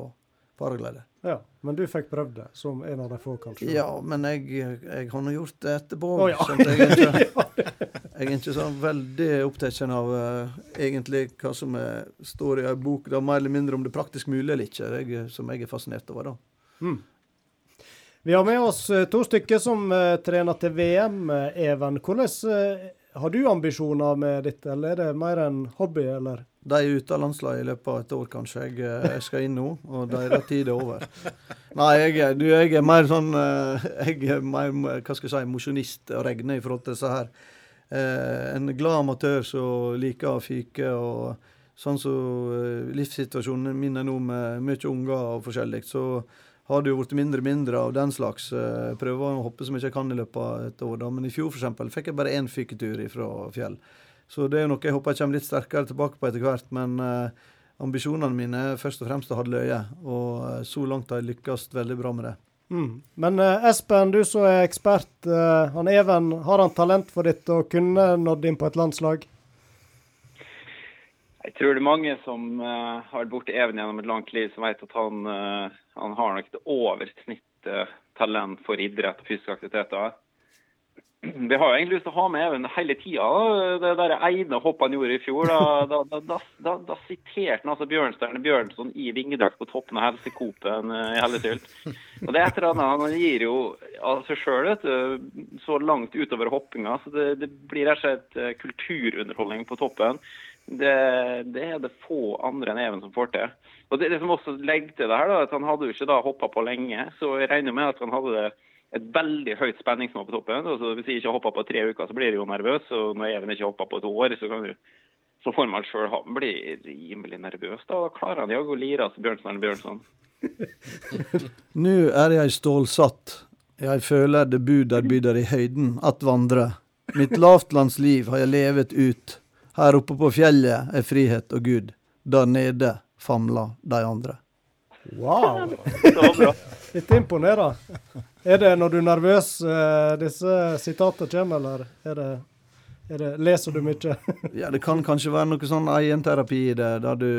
paraglider. Ja, Men du fikk prøvd det, som en av de få, kanskje? Ja, men jeg, jeg har nå gjort det etterpå. Å, ja. jeg, jeg er ikke så veldig opptatt av uh, egentlig hva som er, står i ei bok, da, mer eller mindre om det er praktisk mulig eller ikke, jeg, som jeg er fascinert over. da. Vi har med oss eh, to stykker som uh, trener til VM, Even. Hvordan uh, Har du ambisjoner med dette, eller er det mer en hobby, eller? De er ute av landslaget i løpet av et år, kanskje. Jeg, jeg skal inn nå, og deres tid er over. Nei, jeg, du, jeg er mer sånn Jeg er mer hva skal jeg si, mosjonist og regner i forhold til disse her. Eh, en glad amatør som liker å fyke. og Sånn som eh, livssituasjonen min er nå med mye unger og forskjellig, så har det jo blitt mindre og mindre av den slags. Eh, prøver å hoppe så mye jeg kan i løpet av et år. da, Men i fjor for eksempel, fikk jeg bare én fyketur fra fjell. Så det er jo noe jeg håper jeg kommer litt sterkere tilbake på etter hvert. Men ambisjonene mine er først og fremst å ha løye, og så langt har jeg lykkes veldig bra med det. Mm. Men eh, Espen, du som er ekspert. eh, han Even, har han talent for ditt og kunne nådd inn på et landslag? Jeg tror det er mange som eh, har vært borti Even gjennom et langt liv, som vet at han, eh, han har nok et oversnitt talent for idrett og fysiske aktiviteter. Vi har jo egentlig lyst til å ha med Even hele tida. Det der ene hoppet han gjorde i fjor, da, da, da, da, siterte han altså Bjørnstjerne Bjørnson i vingedrakt på toppen av helsekopen i i Hellesylt. Og det er et eller annet, Han gir jo av seg sjøl så langt utover hoppinga, så det, det blir rett og slett eh, kulturunderholdning på toppen. Det, det er det få andre enn Even som får til. Og det, det som også legger til det her, da, at han hadde jo ikke da hoppa på lenge, så jeg regner med at han hadde det et veldig høyt spenningsnivå på toppen. Altså, Hvis jeg ikke hopper på tre uker, så blir jeg jo nervøs. Og når Even ikke hopper på et år, så, kan du, så får man sjøl bli rimelig nervøs. Da, klarer han jaggu å lire til Bjørnson eller Bjørnson. Nå er jeg stålsatt. Jeg føler det buder byder i høyden at vandre. Mitt lavtlandsliv har jeg levet ut. Her oppe på fjellet er frihet og Gud. Der nede famler de andre. Wow! Det var bra. Er det når du er nervøs eh, disse sitatene kommer, eller er det, er det, leser du mye? Ja, det kan kanskje være noe sånn egenterapi i det, der du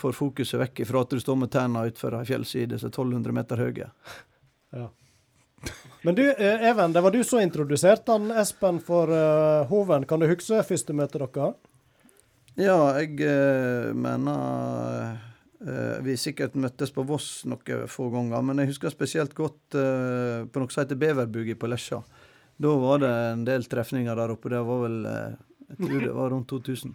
får fokuset vekk ifra at du står med tærne utfor ei fjellside som er 1200 meter høye. Ja. Men du, eh, Even, det var du som introduserte han Espen for uh, Hoven. Kan du huske første møte dere? Ja, jeg uh, mener Vi sikkert møttes på Voss noen få ganger, men jeg husker spesielt godt eh, på noe som heter Beverbugi på Lesja. Da var det en del trefninger der oppe. Det var vel eh, Jeg tror det var rundt 2000.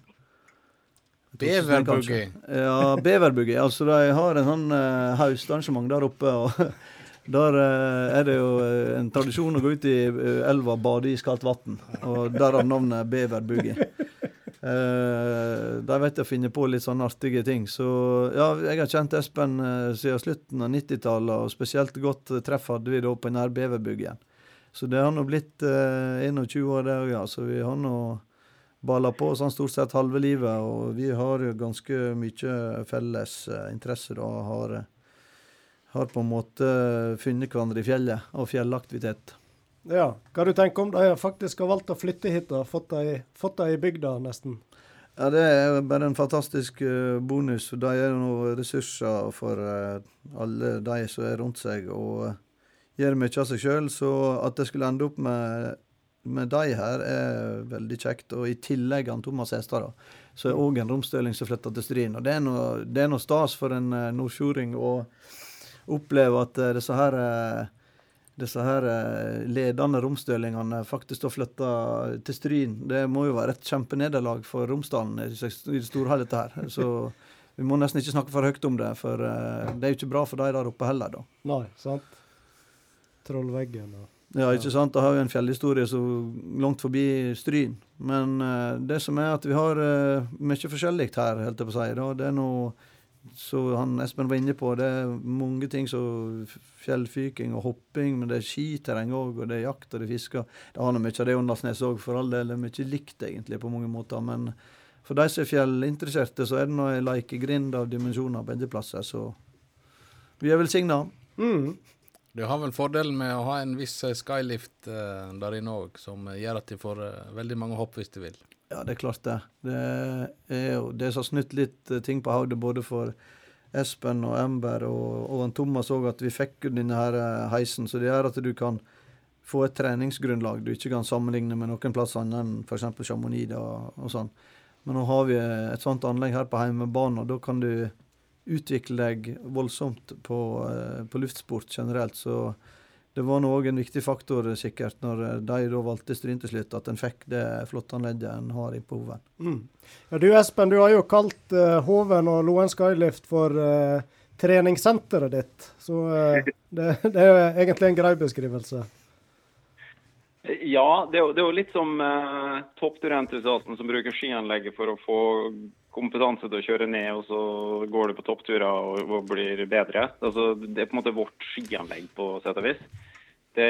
2000 kanskje. Ja, Beverbugi. Altså, de har en sånn uh, høstarrangement der oppe. og Der uh, er det jo eh, en tradisjon å gå ut i eh, elva og bade i iskaldt vann. Og derav navnet Beverbuggy. Uh, de vet å finne på litt sånne artige ting. Så ja, jeg har kjent Espen eh, siden slutten av 90-tallet, og spesielt godt eh, treff hadde vi da på nær Beverbuggen. Så det har nå blitt eh, 21 år, det òg, ja. Så vi har nå balla på sånn stort sett halve livet, og vi har jo ganske mye felles eh, og. Har, eh, har på en måte funnet hverandre i fjellet, og fjellaktivitet. Ja. Hva du tenker om de faktisk har valgt å flytte hit og fått dem i bygda, nesten? Ja, det er bare en fantastisk eh, bonus. De er noen ressurser for eh, alle de som er rundt seg, og eh, gjør mye av seg sjøl. Så at det skulle ende opp med, med de her, er veldig kjekt. Og i tillegg han Thomas Hestad, så er òg en romstøling som flytter til Stryn. Og det er noe, er stas for en nordfjording å oppleve at disse her eh, disse her eh, ledende romstølingene faktisk da flytta til Stryn. Det må jo være et kjempenederlag for Romsdalen i det store hele dette her. Så vi må nesten ikke snakke for høyt om det, for eh, det er jo ikke bra for de der oppe heller, da. Nei, sant? Trollveggen og Ja, ikke sant? Da har vi en fjellhistorie så langt forbi Stryn. Men eh, det som er at vi har mye forskjellig her, helt jeg på å si. Det er noe så han Espen var inne på, det er mange ting som fjellfyking og hopping, men det er skiterreng òg, og det er jakt og det er fiske. Det har nå mye av det Åndalsnes òg, for all del. Det er mye likt, egentlig, på mange måter. Men for de som er fjellinteresserte, så er det nå ei leikegrind av dimensjoner begge plasser, så vi er velsigna. mm. Du har vel fordelen med å ha en viss skylift eh, der inne òg, som gjør at de får eh, veldig mange hopp hvis de vil. Ja, det er klart det. Det er jo det som har snudd litt eh, ting på hodet både for Espen og Ember og, og Thomas òg, at vi fikk jo denne her eh, heisen. Så det gjør at du kan få et treningsgrunnlag du ikke kan sammenligne med noen plass annet enn f.eks. Chamonix og, og sånn. Men nå har vi et sånt anlegg her på hjemmebane, og da kan du utvikle deg voldsomt på, eh, på luftsport generelt. Så det var nå òg en viktig faktor, sikkert, når eh, de da valgte Stryn til slutt, at en fikk det flotte anlegget en har i på Hoven. Mm. Ja, du Espen, du har jo kalt uh, Hoven og Loen Skylift for uh, treningssenteret ditt. Så uh, det, det er egentlig en grei beskrivelse. Ja, det det er jo litt som uh, toppturentusiasten som bruker skianlegget for å få kompetanse til å kjøre ned, og så går du på toppturer og, og blir bedre. Altså, det er på en måte vårt skianlegg på sett og vis. Det,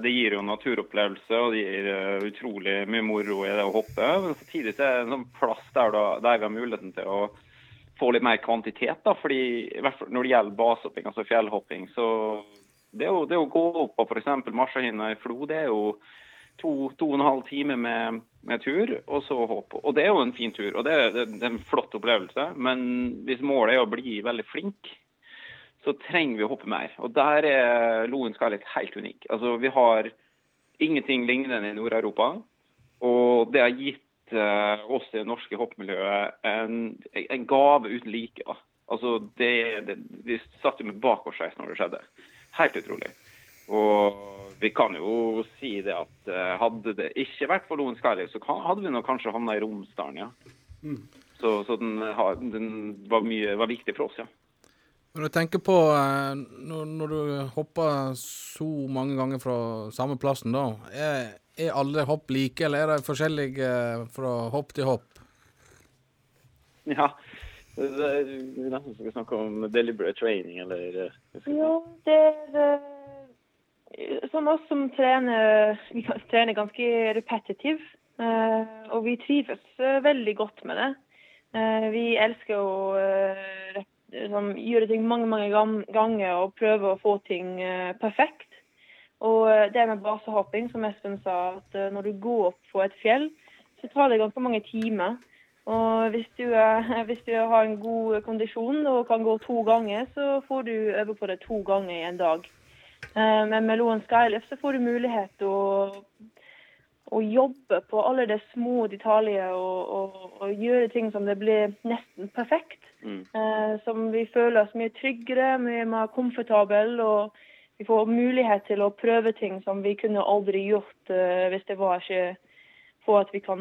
det gir jo naturopplevelse, og det gir eh, utrolig mye moro i det å hoppe. Men samtidig er det en sånn plass der, da, der vi har muligheten til å få litt mer kvantitet. da, fordi Når det gjelder basehopping, altså fjellhopping, så det å, det å gå opp på f.eks. Marsjahinna i Flo, det er jo to, to og en halv time med, med tur, og så hopp. Og det er jo en fin tur, og det, er- det, er en flott opplevelse. Men hvis målet er å bli veldig flink, så trenger vi å hoppe mer. Og der er Loen Skylight helt unik. Altså, vi har ingenting lignende i Nord-Europa. Og det har gitt eh, oss i det norske hoppmiljøet en, en gave uten like. Altså, det, det, vi satt jo med bakoversveis når det skjedde. Helt utrolig. Og vi kan jo si det at eh, hadde det ikke vært for Loen Skylight, så hadde vi nok kanskje havna i Romsdalen, ja. Så, så den, den var, mye, var viktig for oss, ja. Når du tenker på eh, når, når du hopper så mange ganger fra samme plassen, da. Er, er alle hopp like, eller er de forskjellige eh, fra hopp til hopp? Ja, det er vi nesten skal snakke om deliberate training, eller Ja, det er Som oss som trener, trener ganske repetitiv, eh, og vi trives eh, veldig godt med det. Eh, Vi elsker å sånn, gjøre ting mange, mange ganger og prøve å få ting perfekt. Og det med basehopping, som Espen sa, at når du går opp på et fjell, så tar det ganske mange timer. Og hvis du, hvis du har en god kondisjon og kan gå to ganger, så får du øve på det to ganger i en dag. Eh, Men med Loen Skylift så får du mulighet til å, å jobbe på alle de små detaljer og, og, og gjøre ting som det blir nesten perfekt. Mm. Eh, Som vi føler oss mye tryggere, mye mer komfortable. og vi får mulighet til å prøve ting som vi kunne aldri gjort eh, hvis det var ikke for at vi kan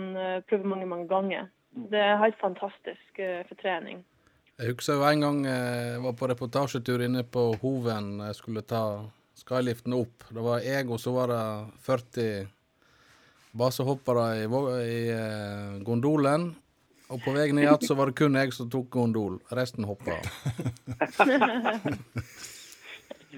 prøve mange, mange ganger. Det er helt fantastisk for trening. Jeg husker en gang jeg var på reportasjetur inne på Hoven. Jeg skulle ta skyliften opp. Det var jeg, og så var det 40 basehoppere i, i eh, gondolen. Og på vei ned igjen så var det kun jeg som tok gondol. Resten hoppa.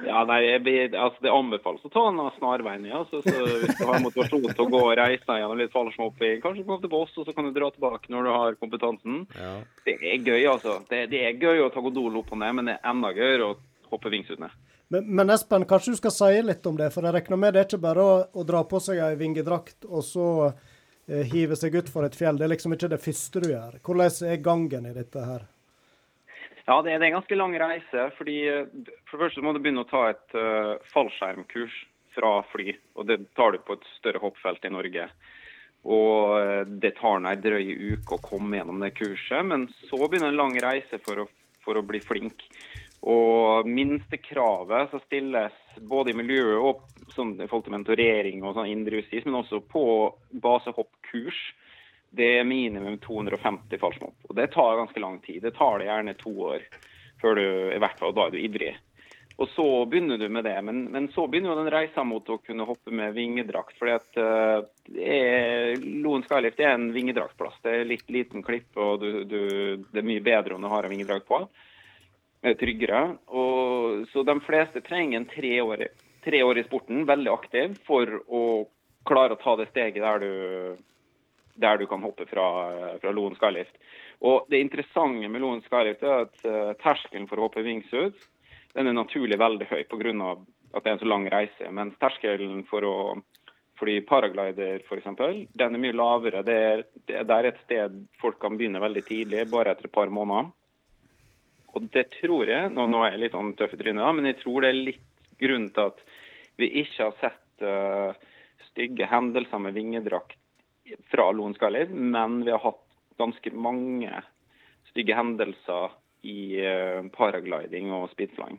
Ja, nei, blir, altså Det anbefales å ta en snarvei ned, Ja. Så, så hvis du har motivasjon til å gå og reise gjennom litt fallskjermhopping, kanskje komme til Voss, og så kan du dra tilbake når du har kompetansen. Ja. Det er gøy, altså. Det, det er gøy å ta gondol opp og ned, men det er enda gøyere å hoppe vingsut ned. Men, men Espen, kanskje du skal si litt om det, for jeg regner med det er ikke bare å, å dra på seg ei vingedrakt og så eh, hive seg utfor et fjell. Det er liksom ikke det første du gjør. Hvordan er gangen i dette her? Ja, det er, en ganske lang reise. fordi eh, For det første må du begynne å ta et uh, fallskjermkurs fra fly. og Det tar du på et større hoppfelt i Norge. Og eh, Det tar nå ei drøy uke å komme gjennom det kurset, men så begynner en lang reise for å, for å bli flink. Og minstekravet som stilles både i miljøet og sånn, i forhold til mentorering og sånn indre justis, men også på basehoppkurs, det er minimum 250 fallskjermhopp. Og det tar ganske lang tid. Det tar det gjerne to år før du i hvert fall da er du ivrig. Og så begynner du med det, men, men så begynner jo den reisa mot å kunne hoppe med vingedrakt. fordi at uh, Loen Skylift er en vingedraktplass. Det er litt liten klipp, og du, du, det er mye bedre om du har en vingedrakt på. Er tryggere. Og, så de fleste trenger en tre år, tre år i sporten, veldig aktiv, for å klare å ta det steget der du, der du kan hoppe fra, fra Loen Skylift. Og det interessante med Loen Skylift er at eh, terskelen for å hoppe wingsuit den er naturlig veldig høy pga. at det er en så lang reise. Mens terskelen for å fly paraglider f.eks., den er mye lavere. Det er, det er et sted folk kan begynne veldig tidlig, bare etter et par måneder. Og det tror jeg, nå, nå er jeg litt sånn tøff i trynet, men jeg tror det er litt grunnen til at vi ikke har sett uh, stygge hendelser med vingedrakt fra Loen Skylift, men vi har hatt ganske mange stygge hendelser i uh, paragliding og speedflying.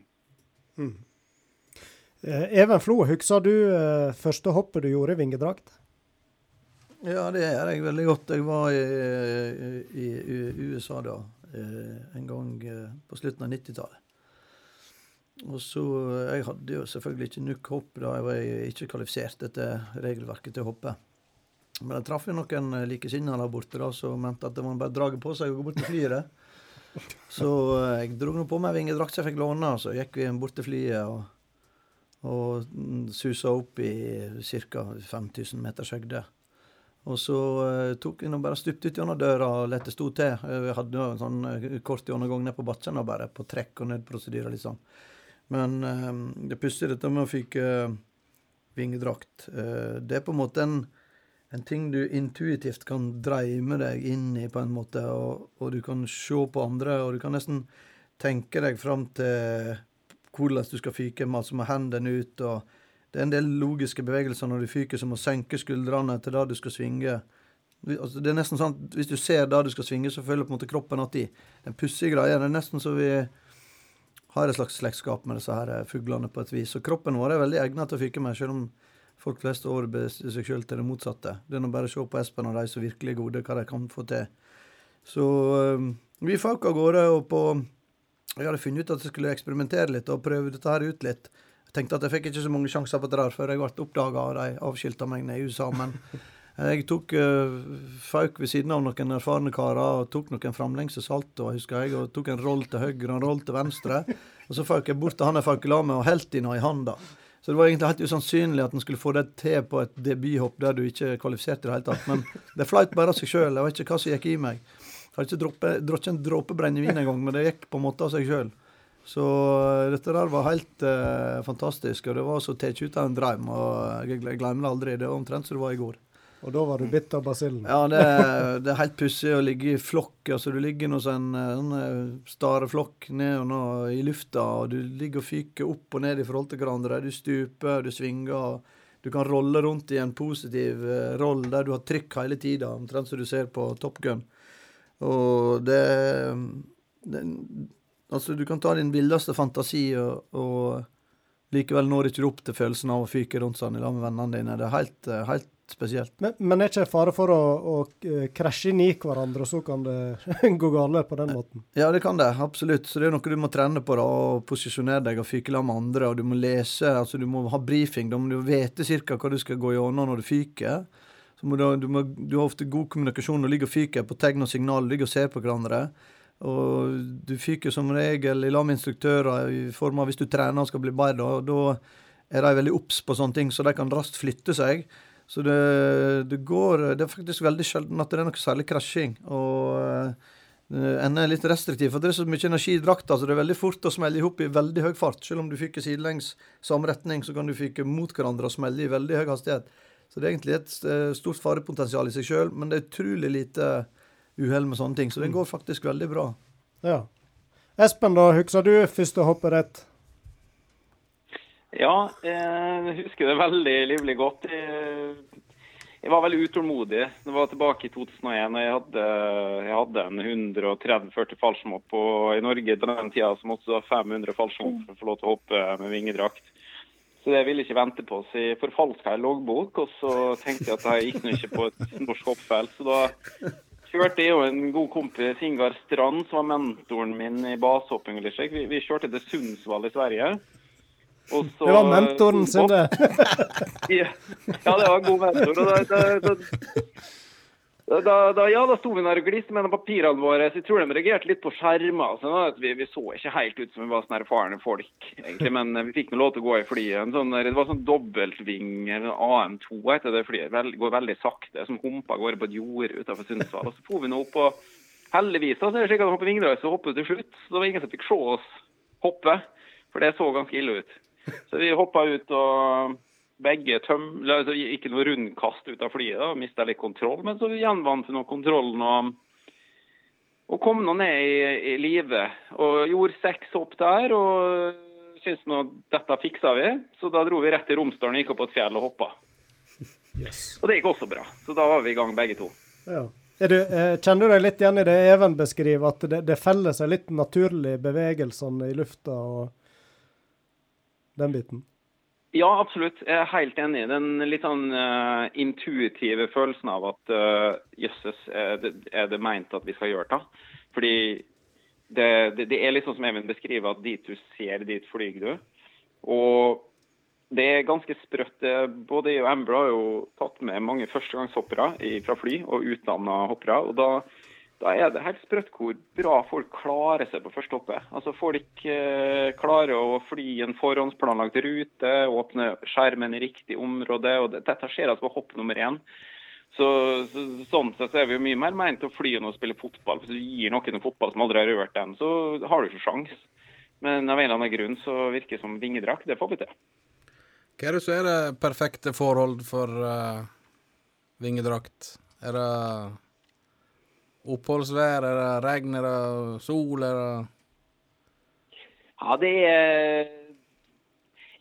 Mm. Even Flo, husker du eh, første hoppet du gjorde i vingedrakt? Ja, det gjør jeg veldig godt. Jeg var i, i, i USA da, eh, en gang eh, på slutten av 90-tallet. Og så, Jeg hadde jo selvfølgelig ikke nok hopp da jeg var ikke kvalifisert etter regelverket til å hoppe. Men jeg traff noen likesinnede der borte da, som mente at det var bare å drage på seg og gå bort til flyet. Så eh, jeg dro nå på meg vingedrakt jeg fikk låne, så gikk vi bort til flyet og, og susa opp i ca. 5000 meters høgde. Og så eh, tok jeg bare stupte ut gjennom døra og lette stå til. Eh, Vi hadde jo en sånn eh, kort gjennomgang ned på bakken og bare på trekk og nødprosedyrer, liksom. Men det pussige dette med å fyke vingedrakt, det er på en måte en, en ting du intuitivt kan dreime deg inn i, på en måte, og, og du kan se på andre, og du kan nesten tenke deg fram til hvordan du skal fyke, med, altså med hendene ut. og Det er en del logiske bevegelser når du fyker, som å senke skuldrene til der du skal svinge. Altså, det er nesten sånn at Hvis du ser der du skal svinge, så føler på en måte kroppen at de Den pussige greia Det er nesten så vi har et slags slektskap med disse her fuglene på et vis. Så kroppen vår er veldig egnet til å fyke med, selv om folk flest overbeviser seg selv til det motsatte. Det er nå bare å se på Espen og de som virkelig er gode, hva de kan få til. Så øhm, vi føk av gårde og på Jeg hadde funnet ut at jeg skulle eksperimentere litt og prøve dette her ut litt. Jeg tenkte at jeg fikk ikke så mange sjanser på det der før jeg ble oppdaga og de avskilta meg nede i USA. Men jeg tok uh, fauk ved siden av noen erfarne karer og tok noen framlengse salto, husker og tok en roll til høyre og en roll til venstre. Og så fauk jeg bort til han jeg fauk i lag med, og holdt i noe i handa. Så det var egentlig helt usannsynlig at en skulle få det til på et debuthopp der du ikke er kvalifisert i det hele tatt. Men det fløyt bare av seg sjøl. Jeg vet ikke hva som gikk i meg. Jeg har ikke drukket en dråpe brennevin engang, men det gikk på en måte av seg sjøl. Så eh, dette der var helt eh, fantastisk, og det var så tatt ut av en drøm. Og jeg gle- glemmer det aldri. Det var omtrent som det var i går. Og da var du bitt av basillen. Ja, det, det er helt pussig å ligge i flokk. altså Du ligger hos en sånn eh, stareflokk ned og nå i lufta, og du ligger og fyker opp og ned i forhold til hverandre. Du stuper, du svinger. Du kan rolle rundt i en positiv eh, roll der du har trykk hele tida, omtrent som du ser på Top Gun. Og det, det Altså, du kan ta din villeste fantasi, og, og likevel når ikke du opp til følelsen av å fyke rundt sånn i lag med vennene dine. Det er helt, eh, helt spesielt. Men, men er ikke fare for å, å eh, krasje inn i hverandre, og så kan det gå galt på den måten? Ja, det kan det. Absolutt. Så det er noe du må trene på. da, og Posisjonere deg og fyke sammen med andre. og Du må lese, altså du må ha brifing. Da må du vite cirka hva du skal gå gjennom når du fyker. Så må du, du, må, du har ofte god kommunikasjon. Du ligger og fyker på tegn og signal, ligger og ser på hverandre. Og du fyker som regel i lag med instruktører i form av hvis du trener og skal bli bedre. Da, da er de veldig obs på sånne ting, så de kan raskt flytte seg. Så det, det går Det er faktisk veldig sjelden at det er noe særlig krasjing. Og eh, en er litt restriktiv, for det er så mye energi i drakta, så det er veldig fort å smelle i hop i veldig høy fart. Selv om du fyker sidelengs samme retning, så kan du fyke mot hverandre og smelle i veldig høy hastighet. Så det er egentlig et eh, stort farepotensial i seg sjøl, men det er utrolig lite uhell med sånne ting. Så det går faktisk veldig bra. Ja. Espen, da, husker du første hoppet ditt? Ja, jeg husker det veldig livlig godt. Jeg, var veldig utålmodig. Det var tilbake i 2001. og Jeg hadde, jeg hadde en 130-40 fallskjermhopp. Og i Norge på den tida så måtte du ha 500 fallskjermhopp for å få lov til å hoppe med vingedrakt. Så det ville jeg ikke vente på. Så jeg forfalska en loggbok, og så tenkte jeg at jeg gikk nå ikke på et norsk hoppfelt. Så da kjørte jeg og en god kompis, Ingar Strand, som var mentoren min i basehopping. Vi, vi kjørte til Sundsvall i Sverige. Så- Det var mentoren sin, det. ja, det var en god mentor. Og da, da, da, da, da, ja, da sto vi der og gliste med papirene våre. Så jeg tror de reagerte litt på skjermer. Sånn vi, vi så ikke helt ut som vi var sånne erfarne folk, egentlig. Men eh, vi fikk nå lov til å gå i flyet. Sånn, det var sånn dobbeltving, eller AM2 heter det flyet. Vel, går veldig sakte, som humpa av gårde på et jorde utenfor Sundsvall. Og så for vi nå opp, og heldigvis da, så er det slik at hopper Vingdøy så hopper til slutt. Så det var ingen som fikk se oss hoppe, for det så ganske ille ut. Så vi hoppa ut og begge tøm... Altså, ikke noe rundkast ut av flyet, da, mista litt kontroll. Men så gjenvant vi kontrollen og, og kom nå ned i, i live. Og gjorde seks hopp der. Og syntes nå dette fiksa vi. Så da dro vi rett til Romsdalen og gikk opp på et fjell og hoppa. Og det gikk også bra. Så da var vi i gang begge to. Ja. Du, eh, kjenner du deg litt igjen i det Even beskriver, at det, det feller seg litt naturlig bevegelsene i lufta og den biten? Ja, absolutt. Jeg er helt enig. Den litt sånn uh, intuitive følelsen av at uh, jøsses, er, det, er det meint at vi skal gjøre det? Fordi det, det, det er litt sånn som Even beskriver, at dit du ser, dit flyr du. Og det er ganske sprøtt. Både jeg og Amber har jo tatt med mange førstegangshoppere fra fly, og utdanna hoppere. og da da er det helt sprøtt hvor bra folk klarer seg på første hoppet. Altså Folk eh, klarer å fly en forhåndsplanlagt rute, åpne skjermen i riktig område. og Dette skjer altså på hopp nummer én. Så, så, sånn sett så er vi jo mye mer til å fly enn å spille fotball. Hvis du gir noen en fotball som aldri har rørt den, så har du ikke sjans. Men av en eller annen grunn så virker det som vingedrakt. Det får vi til. Hva er det som er det perfekte forhold for uh, vingedrakt? Er det oppholdsvær, er det Ja, det er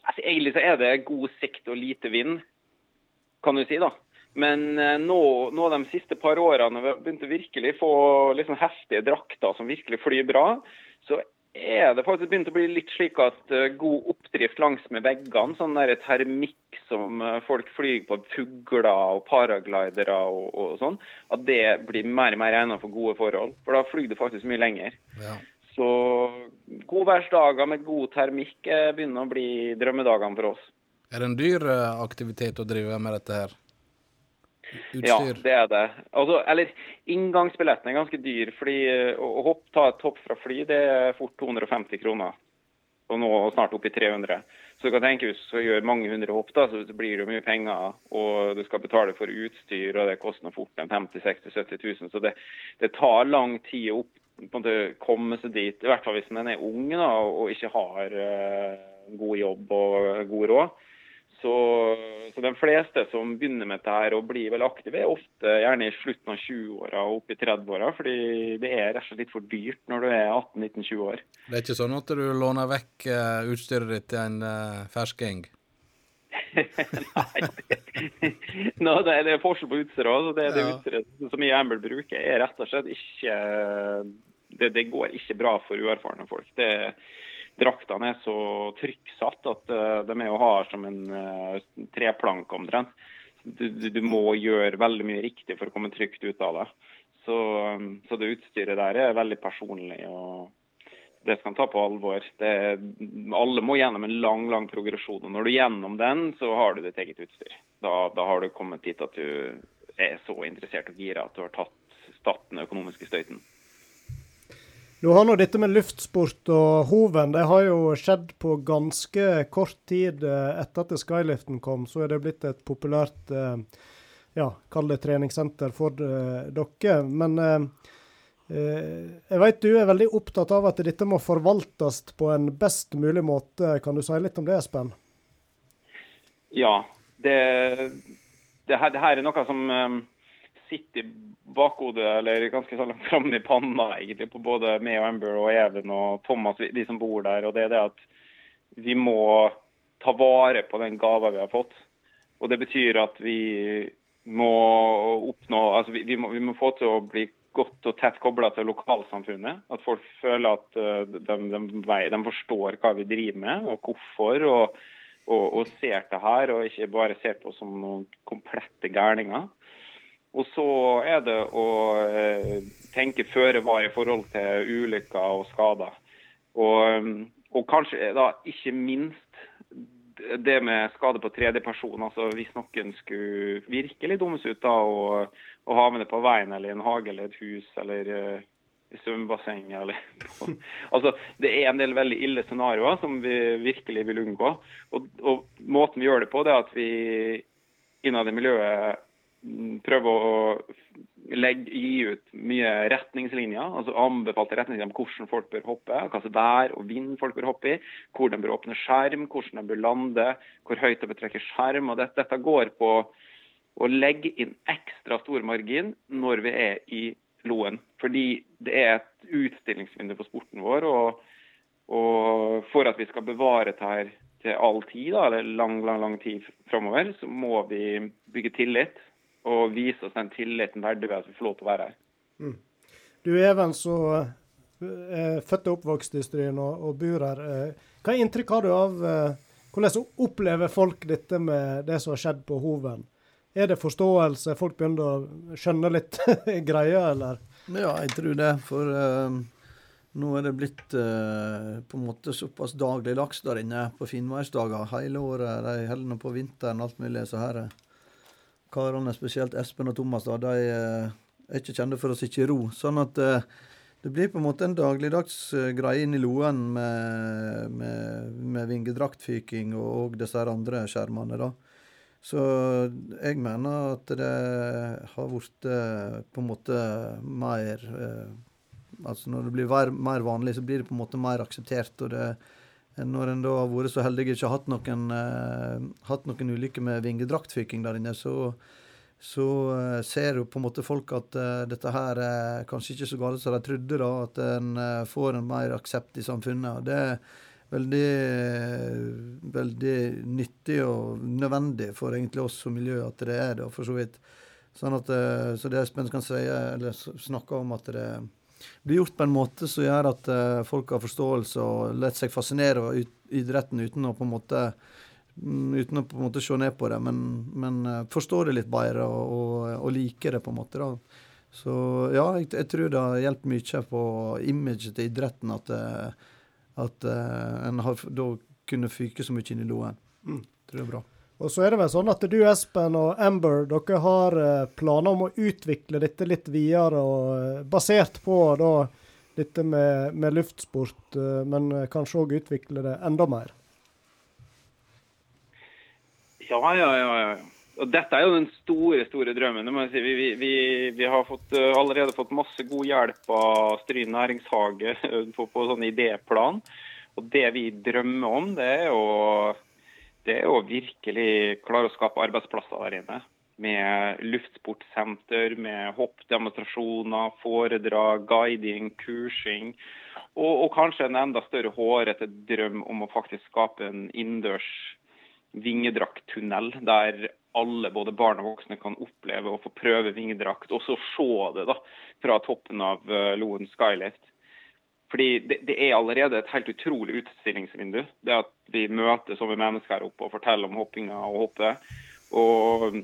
altså, Egentlig så er det god sikt og lite vind, kan du si, da. Men eh, nå, nå de siste par årene vi har begynt å virkelig få liksom heftige drakter som virkelig flyr bra, så er det faktisk begynt å bli litt slik at eh, god oppdrift langs med veggene, sånn der termikk som eh, folk flyr på fugler og paraglidere og, og sånn, at det blir mer og mer egnet for gode forhold. For da flyr du faktisk mye lenger. Ja. Så godværsdager med god termikk eh, begynner å bli drømmedagene for oss. Er det en dyr aktivitet å drive med dette her? Ja, det er det. Altså, eller inngangsbilletten er ganske dyr. fordi eh, Å hopp, ta et hopp fra fly det er fort 250 kroner. Og nå snart opp i 300. Så du kan tenke hvis du gjør mange hundre hopp, da, så blir det mye penger. Og du skal betale for utstyr, og det koster fort en 50 60 70 000. Så det, det tar lang tid å komme seg dit. I hvert fall hvis en er ung da, og ikke har uh, god jobb og god råd. Så, så de fleste som begynner med dette og blir vel aktive, er ofte gjerne i slutten av 20-åra og opp i 30-åra. Fordi det er rett og slett litt for dyrt når du er 18-19-20 år. Det er ikke sånn at du låner vekk eh, utstyret ditt til en uh, fersking? Nei, det, er- er forskjell på utstyret òg. Det, det Ja. utstyret som jeg Amber bruker, er rett og slett ikke det, det går ikke bra for uerfarne folk. Det, draktene er så trykksatt at eh, de er å ha som en treplanke treplank omtrent. Du, du, må gjøre veldig mye riktig for å komme trygt ut av det. Så, um, så det utstyret der er veldig personlig. og det skal en ta på alvor. Det, alle må gjennom en lang lang progresjon. og Når du er gjennom den, så har du ditt eget utstyr. Da, da har du kommet dit at du er så interessert og gira at du har tatt, tatt den økonomiske støyten. Du har nå dette med luftsport og hoven. Det har jo skjedd på ganske kort tid eh, etter at skyliften kom. Så er det blitt et populært eh, ja, kall det treningssenter for eh, dere. Men jeg vet du er veldig opptatt av at dette må forvaltes på en best mulig måte. Kan du si litt om det, Espen? Ja, det, det, her, det her er noe som sitter i bakhodet, eller ganske så langt framme i panna, egentlig, på både meg og Amber og Even og Thomas, de som bor der. Og det er det at vi må ta vare på den gava vi har fått. Og det betyr at vi må oppnå Altså vi, vi, må, vi må få til å bli godt og tett kobla til lokalsamfunnet. At folk føler at de, de, de forstår hva vi driver med, og hvorfor. og og, og ser det her, og ikke bare ser på oss som noen komplette gærninger. Og så er det å eh, tenke føre var i forhold til ulykker og skader. Og, og kanskje da ikke minst det med skade på tredjeperson. Altså hvis noen skulle virkelig dummes ut da, og, og havne på veien eller i en hage eller et hus eller eh, i svømmebasseng eller Altså, det er en del veldig ille scenarioer som vi virkelig vil unngå. Og, og måten vi gjør det på, det er at vi innad i miljøet mm, prøver å legge, gi ut mye retningslinjer, altså anbefalte retningslinjer om hvordan folk bør hoppe, hva slags vær og vind folk bør hoppe i, hvor de bør åpne skjerm, hvordan de bør lande, hvor høyt de bør trekke skjerm. og Dette, dette går på å legge inn ekstra stor margin når vi er i Loen. Fordi det er et utstillingsvindu for sporten vår. Og, og for at vi skal bevare dette her til all tid, da, eller lang, lang, lang tid framover, så må vi bygge tillit. Og vise oss den tilliten verdig ved at vi får lov til å være her. Du Even, så eh, er født og oppvokst i Stryn og, og bor her. Eh, Hva inntrykk har du av eh, Hvordan opplever folk dette med det som har skjedd på Hoven? Er det forståelse? Folk begynner å skjønne litt greia, eller? Ja, jeg tror det. For uh, nå er det blitt uh, på en måte såpass dagligdags der inne på finværsdager hele året. De holder på vinteren alt mulig. Så her er karene, spesielt Espen og Thomas, da, de eh, er ikke kjente for å sitte i ro. Sånn at eh, det blir på en måte en dagligdags eh, greie inn i Loen med, med, med vingedraktfyking og, og disse andre skjermene. da. Så jeg mener at det har blitt på en måte mer Altså når det blir mer vanlig, så blir det på en måte mer akseptert. og det når en da har vært så heldig ikke hatt noen, uh, hatt noen ulykker med vingedraktfyking der inne, så, så uh, ser jo på en måte folk at uh, dette her er kanskje ikke så galt som de trodde. da, At en får en mer aksept i samfunnet. og Det er veldig, veldig nyttig og nødvendig for egentlig oss som miljø at det er det, for så vidt. Sånn at, så det Espen kan si, eller snakke om at det blir gjort på en måte som gjør at eh, folk har forståelse og lar seg fascinere av idretten uten å på en måte mm, uten å på en måte se ned på det, men, men eh, forstår det litt bedre og, og, og liker det på en måte. da. Så ja, jeg, jeg tror det har hjulpet mye på imaget til idretten at, eh, at en har da kunne fyke så mye inn i loen. Mm. Tror det er bra. Og så er det vel sånn at du, Espen og Amber, dere har eh, planer om å utvikle dette litt videre, og eh, basert på da dette med, med luftsport, eh, men kanskje òg utvikle det enda mer. Ja, ja, ja. ja. Og dette er jo den store store drømmen. si. Vi, vi, vi, har fått, allerede fått masse god hjelp av Stryn næringshage på, på sånn idéplan. Og det vi drømmer om, det er jo det er å virkelig klare å skape arbeidsplasser der inne. Med luftsportsenter, med hoppdemonstrasjoner, foredrag, guiding, kursing. Og, og kanskje en enda større hårete drøm om å faktisk skape en innendørs vingedrakttunnel der alle, både barn og voksne, kan oppleve å få prøve vingedrakt, og så se det da, fra toppen av eh, Loen Skylift. Fordi det, det er allerede et helt utrolig utstillingsvindu. Det at vi møter sånne mennesker her oppe og forteller om hoppinga og hoppet. Og,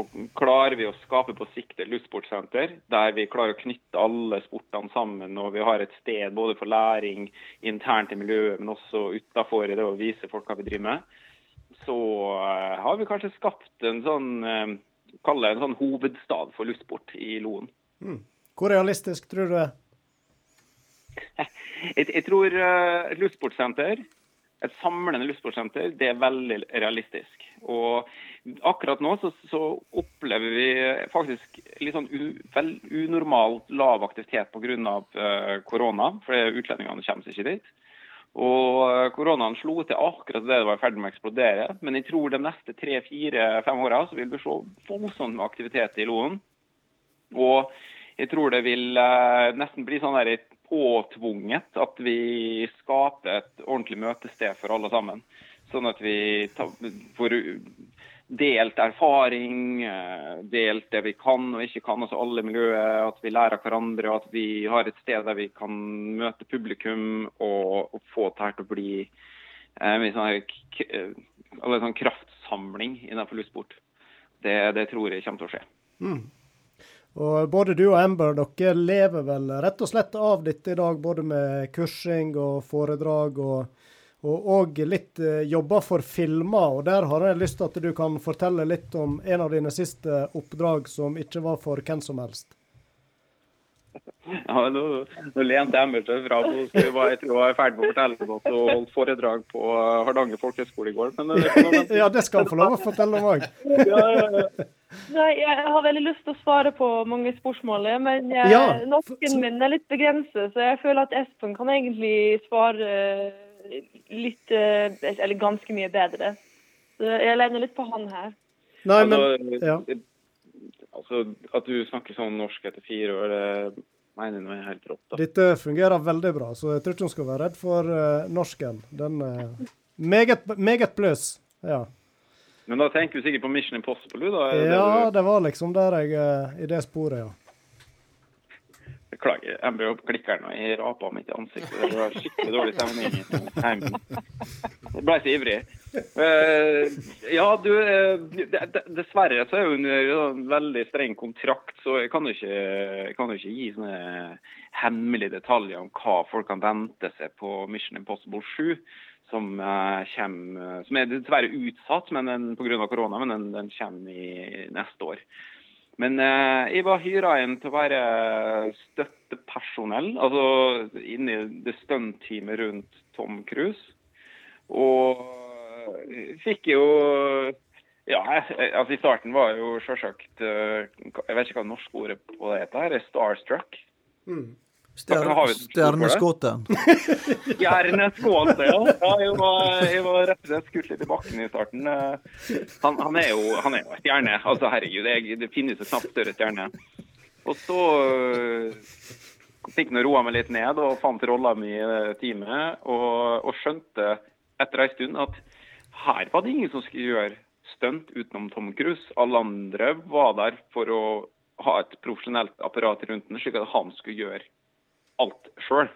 og klarer vi å skape på sikt et luftsportsenter der vi klarer å knytte alle sportene sammen, og vi har et sted både for læring internt i miljøet, men også utafor det å vise folk hva vi driver med, så eh, har vi kanskje skapt en sånn uh, Kall det en sånn hovedstad for luftsport i Loen. Hvor realistisk tror du det er? Jeg, tror eh, et luftsportsenter, et samlende luftsportsenter, det er veldig realistisk. Og akkurat nå så, så opplever vi faktisk litt sånn u, vel, unormalt lav aktivitet pga. Uh, korona, for utlendingene kommer seg ikke dit. Og eh, koronaen slo til akkurat det det var i ferd med å eksplodere. Men jeg tror de neste tre, fire, fem åra vil vi se voldsomt med aktivitet i Loen. Og jeg tror det vil eh, nesten bli sånn der påtvunget at vi skaper et ordentlig møtested for alle sammen. Sånn at vi får delt erfaring, eh, delt det vi kan og ikke kan, altså alle miljøer. At vi lærer hverandre, og at vi har et sted der vi kan møte publikum og, og få dette til å bli eh, en sånn, her k- eh, sånn kraftsamling innenfor luftsport. Det, det tror jeg kommer til å skje. Mm. Og både du og Amber, dere lever vel rett og slett av dette i dag, både med kursing og foredrag og, og, og litt eh, jobber for filmer. Og der har jeg lyst til at du kan fortelle litt om en av dine siste oppdrag som ikke var for hvem som helst. Ja, nå, nå lente Emmer seg fra. på jeg var- tror jeg var i ferd med å fortelle om at hun holdt foredrag på eh, Hardanger folkehøgskole i går. Men, eh, ja, det skal han få lov å fortelle om òg. ja, ja, ja. Nei, jeg har veldig lyst til å svare på mange spørsmål, men jeg, Ja, norsken min er litt begrenset, så jeg føler at Espen kan egentlig svare eh, litt, eh, eller ganske mye bedre. Så jeg lener litt på han her. Nei, men altså, ja. Altså, At du snakker sånn norsk etter fire år, det mener jeg er helt rått. da. Dette fungerer veldig bra, så jeg tror ikke hun skal være redd for uh, norsken. Den er meget, meget pluss. Ja. Men da tenker du sikkert på Mission Impossible, du? da? Ja, det det det var liksom der jeg uh, I det sporet, ja. Beklager, jeg ble klikker klikkeren jeg rapa mitt i ansiktet. Det var skikkelig dårlig stemning i. Jeg ble så ivrig. Eh, ja, du eh, de- de- Dessverre så er jeg under en veldig streng kontrakt, så jeg kan jo ikke, kan jo ikke gi sånne hemmelige detaljer om hva folk kan vente seg på Mission Impossible 7. Som, eh, kommer, som er dessverre utsatt pga. korona, men den, den kommer i neste år. Men eh, jeg var hyra inn til å være støttepersonell, altså inni det stunt-teamet rundt Tom Cruise. Og fikk jo Ja, altså I starten var jo selvsagt eh, Jeg vet ikke hva det ordet på det heter. her, Starstruck. Stjer Stjerneskåten. Gjerneskåte, ja. ja jeg, var, jeg var rett og slett skutt litt i bakken i starten. Eh, Han, han, er jo, han er jo en stjerne. Altså, herregud, jeg, det finnes jo knapt større stjerne. Og så øh, fikk jeg roa meg litt ned og fant rolla mi i teamet. Og, og skjønte etter ei stund at her var det ingen som skulle gjøre stunt utenom Tom Cruise. Alle andre var der for å ha et profesjonelt apparat rundt den, slik at han skulle gjøre alt sjøl.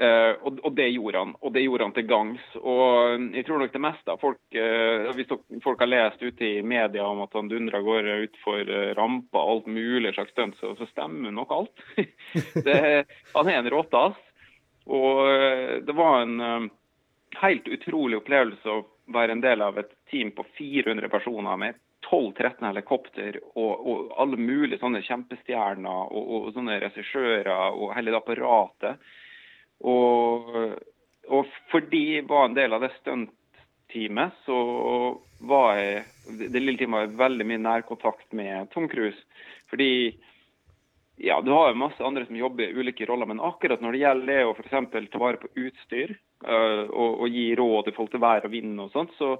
Uh, og, og det gjorde han, og det gjorde han til gangs. Og jeg tror nok det meste av folk uh, Hvis folk har lest ute i media om at han dundra av gårde utfor og alt mulig slags stunt, så, så stemmer nok alt. det, han er en råtass. Og uh, det var en eh, helt utrolig opplevelse å være en del av et team på 400 personer med 12-13 helikopter og, og alle mulige sånne kjempestjerner og, og sånne regissører og hele apparatet. Og, og fordi jeg var en del av det stuntteamet, så var jeg det lille teamet var veldig mye nærkontakt med Tom Cruise. Fordi ja, du har jo masse andre som jobber i ulike roller, men akkurat når det gjelder det å f.eks. ta vare på utstyr øh, og, og gi råd i forhold til vær og vind og sånt, så,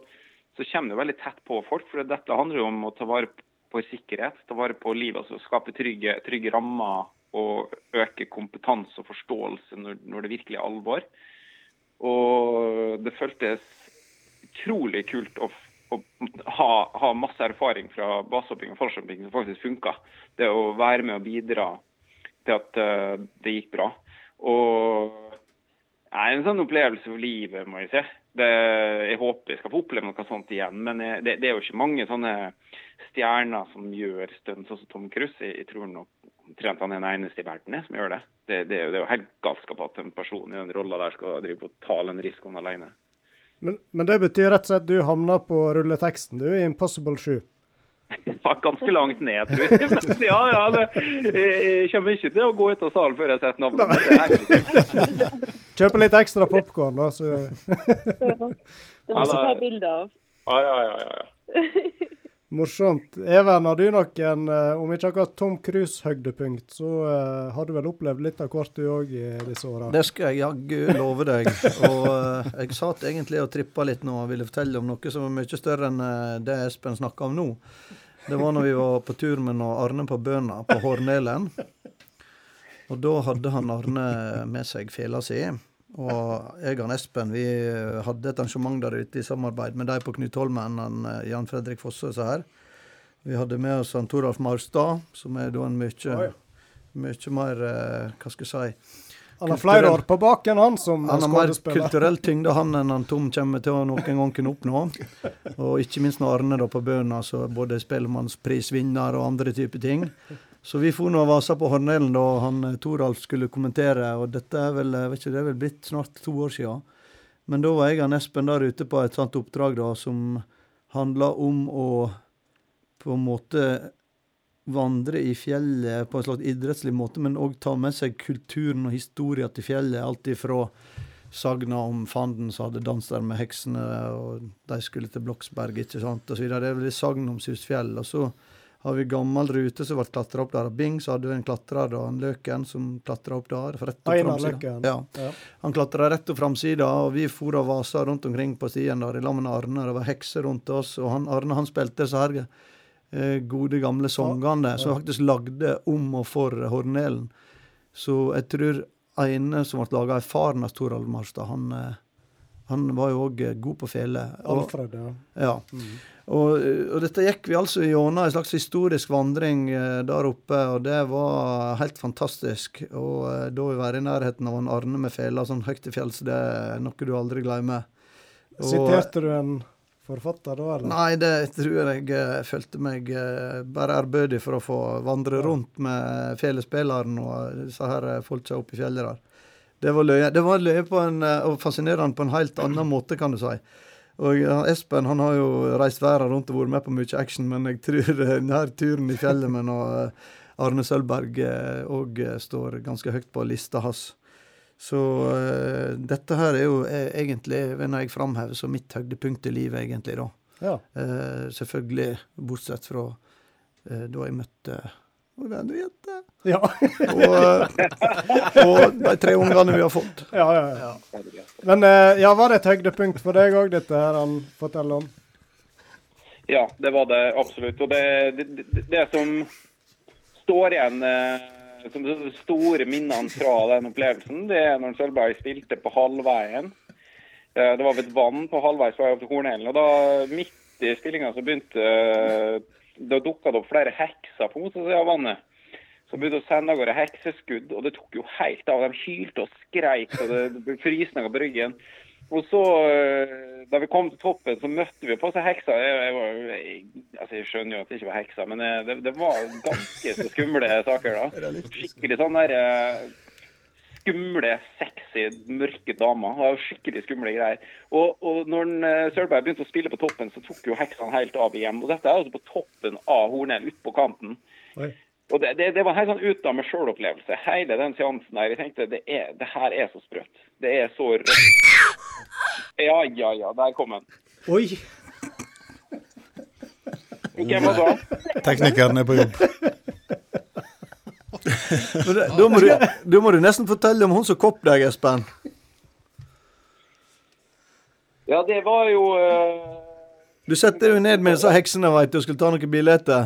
så kommer det veldig tett på folk. For dette handler jo om å ta vare på sikkerhet, ta vare på livet, altså skape trygge, trygge rammer og øke kompetanse og forståelse når, når det virkelig er alvor. Og det føltes utrolig kult å, å ha, ha masse erfaring fra basehopping og fallskjermhopping som faktisk funka. Det å være med og bidra til at uh, det gikk bra. Og det er en sånn opplevelse for livet, må jeg si. Jeg håper jeg skal få oppleve noe sånt igjen. Men det, det er jo ikke mange sånne stjerner som gjør stunt, sånn som Tom Cruise. Jeg, tror nok omtrent han er den eneste i verden som gjør det. Det, det, det er jo helt galskap at en person i den rolla der skal drive på ta den risikoen alene. Men, men det betyr rett og slett at du havner på rulleteksten, du, i Impossible 7. Ganske langt ned, tror jeg. Men ja, ja, det, jeg, kommer ikke til å gå ut av salen før jeg har sett navnet. Kjøper litt ekstra popkorn, da, så Det må du ta bilde av. Ja, ja, ja, ja. Morsomt. Even, har du noen, eh, om ikke akkurat Tom Cruise-høydepunkt, så eh, har du vel opplevd litt av hvert du òg i disse åra? Det skal jeg jaggu love deg. Og eh, jeg satt egentlig og trippa litt nå og ville fortelle om noe som er mye større enn det Espen snakka om nå. Det var når vi var på tur med Arne på Bøna på Hornelen. Og da hadde han Arne med seg fela si. Og jeg og Espen vi hadde et arrangement der ute i samarbeid med de på Knut Holmen, eh, Jan Fredrik Fosse og så her. Vi hadde med oss han Toralf Marstad, som er da en mye, mye mer eh, Hva skal jeg si Han har flere år på baken, han som han har mer skuespiller. kulturell tyngde han enn han Tom kommer til å noen gang kunne oppnå. Og ikke minst når Arne da på Bøna, så både spellemannsprisvinner og andre typer ting. Så vi for nå vasa på Hornelen da han eh, Toralf skulle kommentere, og dette er vel, vet ikke, det er vel blitt snart to år siden. Men da var jeg og Espen der ute på et sånt oppdrag da, som handla om å på en måte vandre i fjellet på en slags idrettslig måte, men òg ta med seg kulturen og historien til fjellet. Alt ifra sagna om fanden som hadde dans der med heksene, og de skulle til Bloksberg, ikke sant, og videre. Det er vel sagn om Susfjell. Og så har vi gammel rute som ble klatra opp der av Bing, så hadde vi en klatrer, da, en Løken, som klatra opp der. Rett opp Einar framsida. Ja. Ja. Han klatra rett opp framsida, og vi for og vasa rundt omkring på stien der i lag med Arne. Det var hekser rundt oss, og han, Arne han spilte så her gode, gamle sangene som faktisk lagde om og for Hornelen. Så jeg tror ene som ble laga, erfaren av Toralv Marstad, han, eh, han var jo òg god på fele. Alfred, ja. ja. Og, og dette gikk vi altså gjennom en slags historisk vandring eh, der oppe, og det var helt fantastisk. Og eh, da å være i nærheten av en Arne med fela sånn høyt til fjells, det er noe du aldri glemmer. Og- Siterte du en forfatter da, eller? Nei, det tror jeg jeg følte meg eh, bare ærbødig for å få vandre rundt med felespilleren og disse her eh, folka oppe i fjellet der. Det var løye, det var løye på en, eh, og fascinerende på en helt annen måte, kan du si. Og Espen han har jo reist verden rundt og vært med på mye action, men jeg tror eh, denne turen i fjellet med eh, Arne Sølberg òg står ganske høyt på lista hans. Så uh, dette her er jo eh, egentlig, når jeg framhever, som mitt høydepunkt i livet, egentlig, da. Ja. Uh, selvfølgelig, bortsett fra uh, da jeg møtte vår Henriette. Ja. og, og de tre ungene vi har fått. Ja, ja, ja. Men ja, var det et høydepunkt for deg òg, dette her han forteller om? Ja, det var det absolutt. Og det, det, det, det som står igjen eh, som de store minnene fra den opplevelsen, det er når Sølvberg spilte på halvveien. Eh, Det var ved et vann på halvveis vei opp til Hornelen. Og da, midt i spillinga, så begynte eh, Da dukka det opp flere hekser på motsatsen av vannet. Så begynte å sende av gårde hekseskudd, og det tok jo helt av. De hylte og skreik, og det frysninger på ryggen. Og så, eh, da vi kom til toppen, så møtte vi på seg heksa. Jeg, jeg, var- jeg, altså jeg skjønner jo at det ikke var heksa, men eh, det, det var ganske så skumle saker da. Skikkelig sånn der eh, skumle, sexy, mørke damer. Det var skikkelig skumle greier. Og, og når Sølberg begynte å spille på toppen, så tok jo heksene helt av igjen. Og dette er altså på toppen av Hornell, ute på kanten. Oi. Og det, det, det var en helt sånn ut av meg sjøl-opplevelse. Hele den seansen der. Jeg tenkte det, er, det her er så sprøtt. Det er så rødt. Ja, ja, ja. Der kom den. Oi! Hvem var det? Teknikeren er på jobb. Men det, da, må du, da må du nesten fortelle om hun som kopp deg, Espen. Ja, det var jo uh... Du setter deg ned med disse heksene veit du, og skulle ta noen billetter.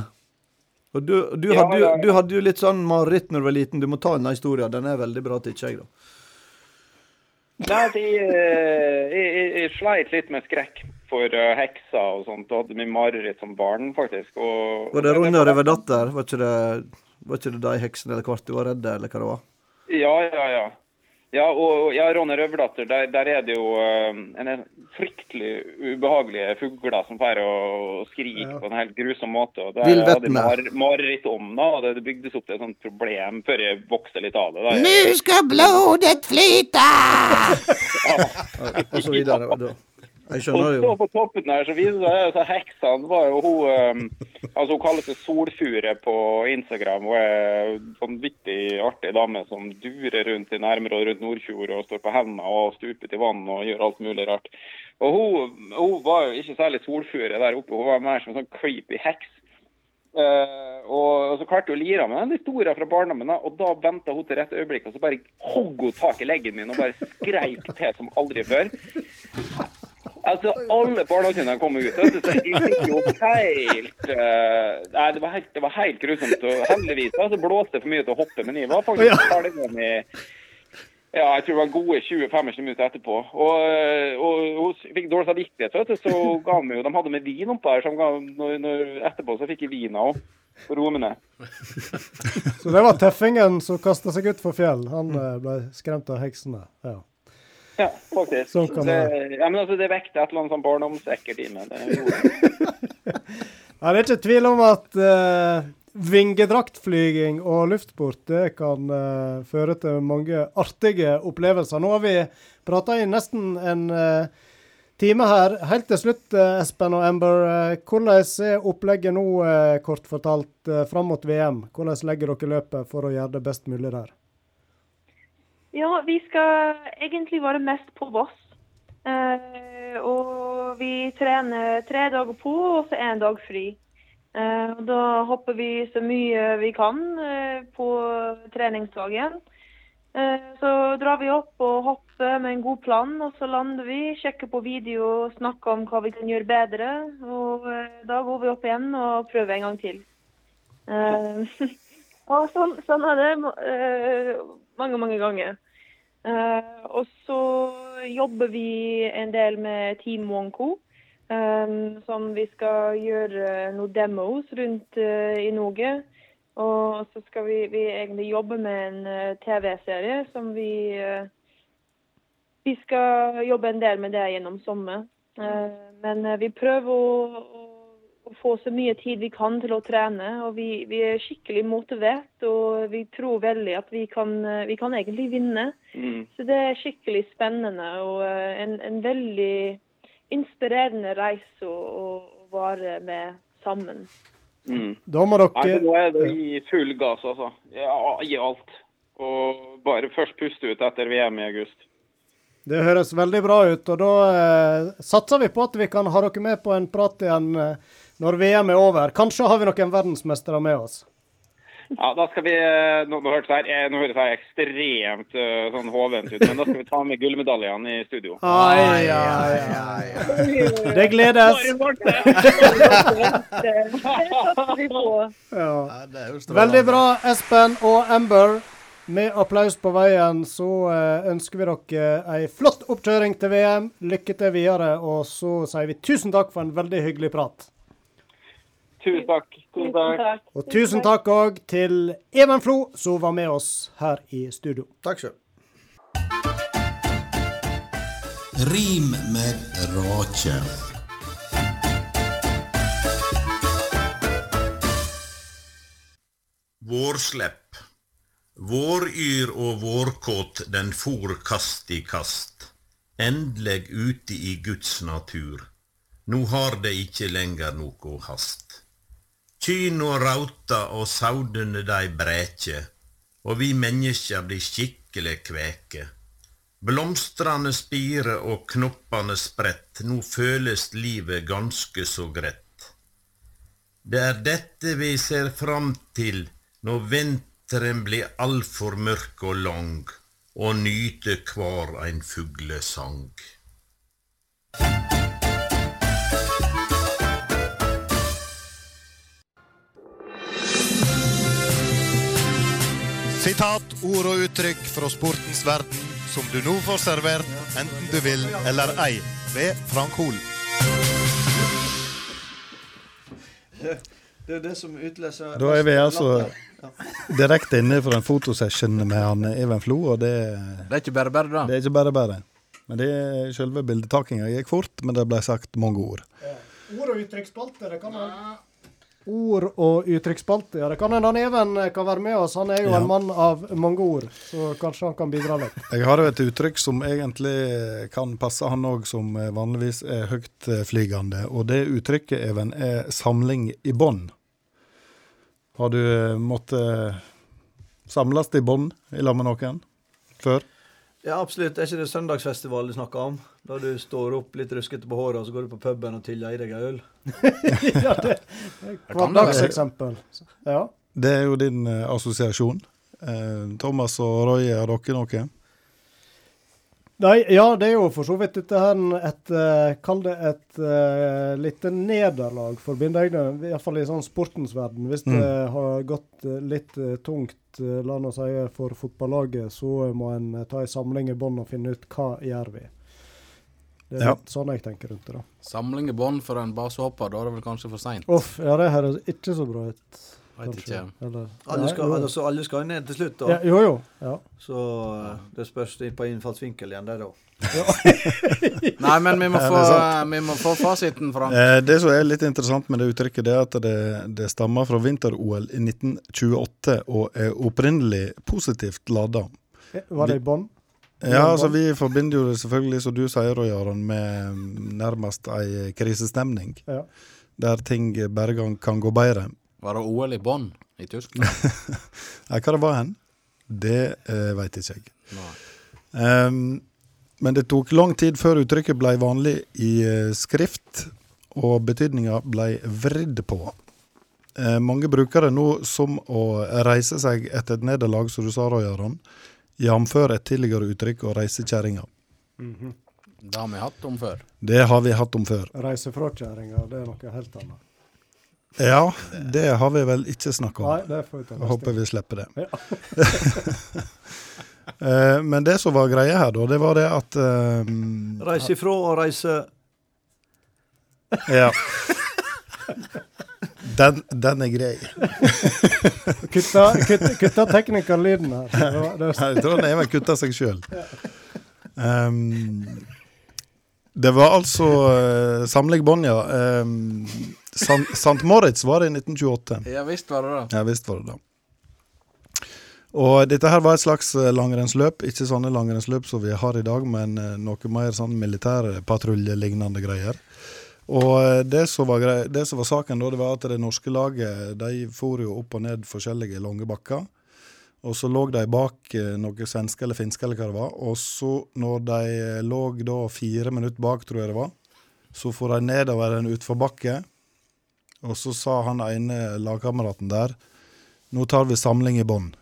Og du, du, Ja, hadde, du hadde jo litt sånn mareritt når du var liten. Du må ta denne historien. Den er veldig bra, tykker jeg. da. Nei, de, jeg, eh, jeg, jeg, jeg sleit litt med skrekk for eh, hekser og sånt. Og hadde mye mareritt som barn, faktisk. Og, Var det Ronja Røverdatter? Var ikke det var ikke det de heksene eller hvert du var redd, eller hva det var? Ja, ja, ja. Ja, og og- ja, Ronny Røverdatter, der, der er det jo eh, en fryktelig ubehagelige fugler som får å skrike på en helt grusom måte. og Det hadde jeg mar mareritt om, da, og det, bygdes opp til et sånt problem før jeg vokste litt av det. Da. Nu skal blodet ja. Og så videre. da- Jeg Og skjønner så jo. på toppen der, så viser det seg at heksa var jo hun eh, Altså hun kaller seg Solfure på Instagram. Hun er en sånn artig dame som durer rundt i nærmere og rundt Nordfjord og står på hendene og stuper til vann og gjør alt mulig rart. Og hun, hun var jo ikke særlig solfure der oppe, hun var mer som en sånn creepy heks. Uh, og, og så klarte hun å lire av den historien fra barndommen, og da venta hun til rett øyeblikk, og så bare hogg hun tak i leggen min og bare skreik til som aldri før. Altså, alle barndomsminnene kom ut. av, jeg fikk jo helt uh, Nei, det var helt, det var helt grusomt. Og heldigvis da, så blåste det for mye til å hoppe, men jeg var faktisk ferdig med i ja, jeg tror det var gode 20-25 minutter etterpå. Og, eh, og hun fikk dårlig samvittighet, vet du, så ga meg jo De hadde med vin oppå her, så ga, når, når, etterpå så fikk jeg vina òg. På ned. Så det var tøffingen som kasta seg ut for fjell. Han eh, ble skremt av heksene. Ja. Ja, faktisk. Sånn kan det, ja, men altså, det vekte et eller annet sånn barndomsekkert i meg. Det. Ja, det er ikke tvil om at uh, vingedraktflyging og luftsport det kan uh, føre til mange artige opplevelser. Nå har vi prata i nesten en uh, time her. Helt til slutt, Espen og Amber. hvordan er opplegget nå, kort fortalt, fram mot VM? Hvordan legger dere løpet for å gjøre det best mulig der? Ja, vi skal egentlig være mest på Voss. Eh, og vi trener tre dager på og så én dag fri. Eh, og da hopper vi så mye vi kan eh, på treningsdagen. Eh, så drar vi opp og hopper med en god plan, og så lander vi, sjekker på video snakker om hva vi kan gjøre bedre. Og eh, da går vi opp igjen og prøver en gang til. Eh, og sånn, sånn er det mange, mange ganger. Eh, og så jobber vi en del med Team Wonko, eh, som vi skal gjøre noen demos rundt eh, i Norge. Og så skal vi, vi egentlig jobbe med en TV-serie som vi Vi skal jobbe en del med det gjennom sommer. Men vi prøver å få så mye tid vi kan til å trene. Og vi, vi er skikkelig motivert, og vi tror veldig at vi kan, eh, vi kan egentlig vinne. Mm. Så det er skikkelig spennende og eh, en, en veldig inspirerende reise å, å være med sammen. Mm. Da må dere Nei, nå er det i full gass, altså. Ja, I alt. Og bare først puste ut etter VM i august. Det høres veldig bra ut, og da eh, satser vi på at vi kan ha dere med på en prat igjen eh, når VM er over. Kanskje har vi noen verdensmestere med oss. Ja, da skal vi, eh, Nå, nå høres jeg, eh, nå høres jeg ekstremt eh, sånn hovent ut, men da skal vi ta med gullmedaljene i studio. Ai, ai, ai. Det gledes. Det. Ja. strålende. Veldig bra, Espen og Amber. Med applaus på veien så ønsker vi dere ei flott oppkjøring til VM. Lykke til videre, og så sier vi tusen takk for en veldig hyggelig prat. Tusen takk. Tusen takk. Og tusen takk òg til Even Flo, som var med oss her i studio. Takk sjøl. Rim med rake. Vårslepp. Våryr og vårkåt den for kast i kast. Endelig ute i Guds natur. Nå har det ikke lenger noko hast. Kyrne rauta og saudene dei brekje, og vi mennesker blir skikkelig kveke. Blomstrane spire og knoppane sprett, nå føles livet ganske så greit. Det er dette vi ser fram til når vinteren blir altfor mørk og lang, og nyter hver ein fuglesang. Sitat, ord og uttrykk fra sportens verden som du nå får servert, enten du vil eller ei, ved Frank Hol. Det er det som utløser Da er vi altså Ja. direkte inne for en fotosession med han Even Flo, og det Det er ikke bare bare, da. Det er ikke bare bare. Men det er selve bildetakinga gikk fort, men det ble sagt mange ord. Ord og uttrykksspalte, det kan han. Ord og uttrykksspalte, ja. Det kan hende han Even kan være med oss. Han er jo Ja. en mann av mange ord, så kanskje han kan bidra litt. Jeg har jo et uttrykk som egentlig kan passe han òg, som vanligvis er høytflygende. Og det uttrykket, Even, er 'samling i bånd'. Har du eh, måttet samles i bånd i lag med noen før? Ja, absolutt. Er ikke det søndagsfestival du snakker om? Da du står opp litt ruskete på håret, og så går du på puben og tyller i deg en øl? ja, det det er hverdagseksempel. Ja. Det er jo din eh, assosiasjon. Eh, Thomas og Roy, har dere noe? Nei, ja, det er jo for så vidt dette her et eh, Kall det et uh, lite nederlag for bindeegne, iallfall i sånn sportens verden. Hvis Mm. det har gått eh, litt tungt, la oss si, for fotballaget, så må en ta en samling i bånn og finne ut hva gjør vi. Det er Ja. sånn jeg tenker rundt det. da. Samling i bånd for en basehopper, da er det vel kanskje for seint. Uff, ja, det høres ikke så bra ut. Ikke. Eller, Alle Nei, skal, jo. altså, alle skal jo ned til slutt, da. Ja, jo, jo. Ja. Så eh, det spørs på innfallsvinkel igjen, det, da. Nei, men vi må få, vi må få fasiten, Frank. Eh, det som er litt interessant med det uttrykket, det er at det, det stammer fra vinter-OL i 1928 og er opprinnelig positivt lada. Var det i bånn? Ja, altså vi forbinder jo det selvfølgelig, som du sier, Jaron, med nærmest ei krisestemning. Ja. Der ting bare kan, kan gå bedre. Var det OL i Bonn i Tyskland? Nei, hva det var hen, det uh, veit ikke jeg. Ehm, men det tok lang tid før uttrykket ble vanlig i eh, skrift, og betydninga ble vridd på. Eh, mange bruker det nå som å reise seg etter et nederlag, som du sa, Roy Aron, jf. et tidligere uttrykk, å reise kjerringa. Mhm. Det har vi hatt om før. Det har vi hatt om før. Reise fra kjerringa, det er noe helt annet. Ja, det har vi vel ikke snakka om. Nei, det får vi ta Jeg håper vi slipper det. Ja. Eh, Men det som var greia her, da, det var det at um, Reise ifra og reise Ja. Den, den er grei. Kutta, kutta, kutta teknikerlyden her. Det var- det var- Jeg tror han Even kutta seg sjøl. det var altså uh, Samling bånd, ja. Um, San, St. Moritz var det i 1928. Ja visst var det det. Ja visst var det det. Og dette her var et slags eh, langrennsløp. Ikke sånne langrennsløp som vi har i dag, men eh, noe mer sånn militærpatruljelignende greier. Og eh, det som, var grei, det som var saken da, det var at det norske laget de for jo opp og ned forskjellige lange bakker. Og så lå de bak noen noe svenske eller finske eller hva det var. Og så, når de lå da fire minutter bak, tror jeg det var, så for de nedover en utforbakke. Og så sa han ene lagkameraten der nå tar vi samling i bånn.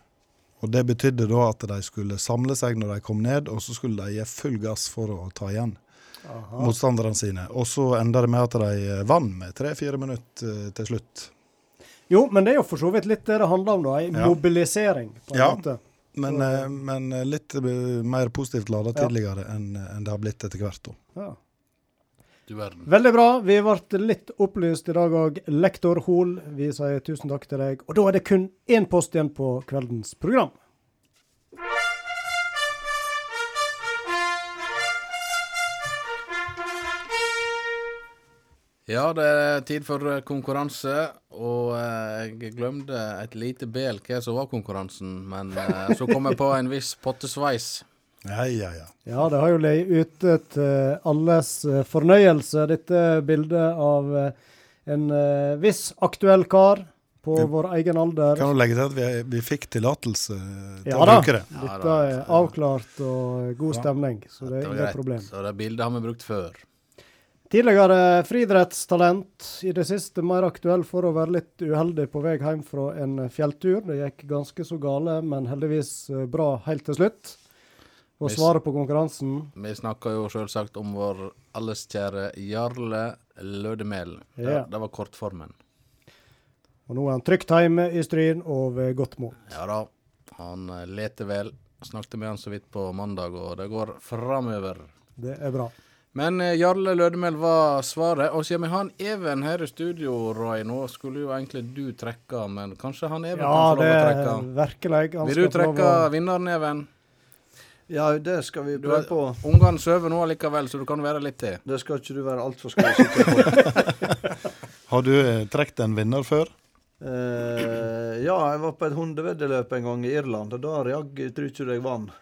Og det betydde da at de skulle samle seg når de kom ned, og så skulle de gi full gass for å ta igjen Aha. motstanderne sine. Og så enda det med at de eh, vant med tre-fire minutter eh, til slutt. Jo, men det er jo for så vidt litt det det handler om, da. Ei Ja. mobilisering, på en Ja, måte. Men, eh, men litt mer positivt lada tidligere enn enn det har blitt etter hvert. da. Ja. Du verden. Veldig bra. Vi ble litt opplyst i dag òg. Lektor Hoel, vi sier tusen takk til deg. Og da er det kun én post igjen på kveldens program. Ja, det er tid for konkurranse, og eh, jeg glemte et lite bel hva som var konkurransen, men eh, så kom jeg på en viss pottesveis. Ja, ja, ja. Ja, det har jo ligget ute til alles eh, fornøyelse, dette bildet av eh, en eh, viss aktuell kar på det, vår egen alder. Kan du legge til at vi, vi fikk tillatelse til Ja å da, bruke det? dette er avklart og god stemning, så det er ingen problem. Så det bildet har vi brukt før. Tidligere friidrettstalent, i det siste mer aktuell for å være litt uheldig på vei hjem fra en fjelltur. Det gikk ganske så gale, men heldigvis eh, bra helt til slutt. Og svaret på konkurransen Vi snakker jo selvsagt om vår alles kjære Jarle Lødemel. Det, Ja. det var kortformen. Og nå er han trygt hjemme i Stryn og ved godt mot. Ja da, han leter vel. Snakket med han så vidt på mandag, og det går framover. Det er bra. Men eh, Jarle Lødemel var svaret. Og siden vi har en Even her i studio, Roy, nå skulle jo egentlig du trekke, men kanskje han Even Ja, kan få det lov å er virkelig. Vil du trekke vinneren, Even? Ja, det skal vi prøve på. Ungene sover nå allikevel, så du kan være litt til. Det skal ikke du være altfor skråsikker på. Har du eh, trukket en vinner før? Uh, ja, jeg var på et hundeveddeløp en gang i Irland, og da jaggu tror ikke jeg vant.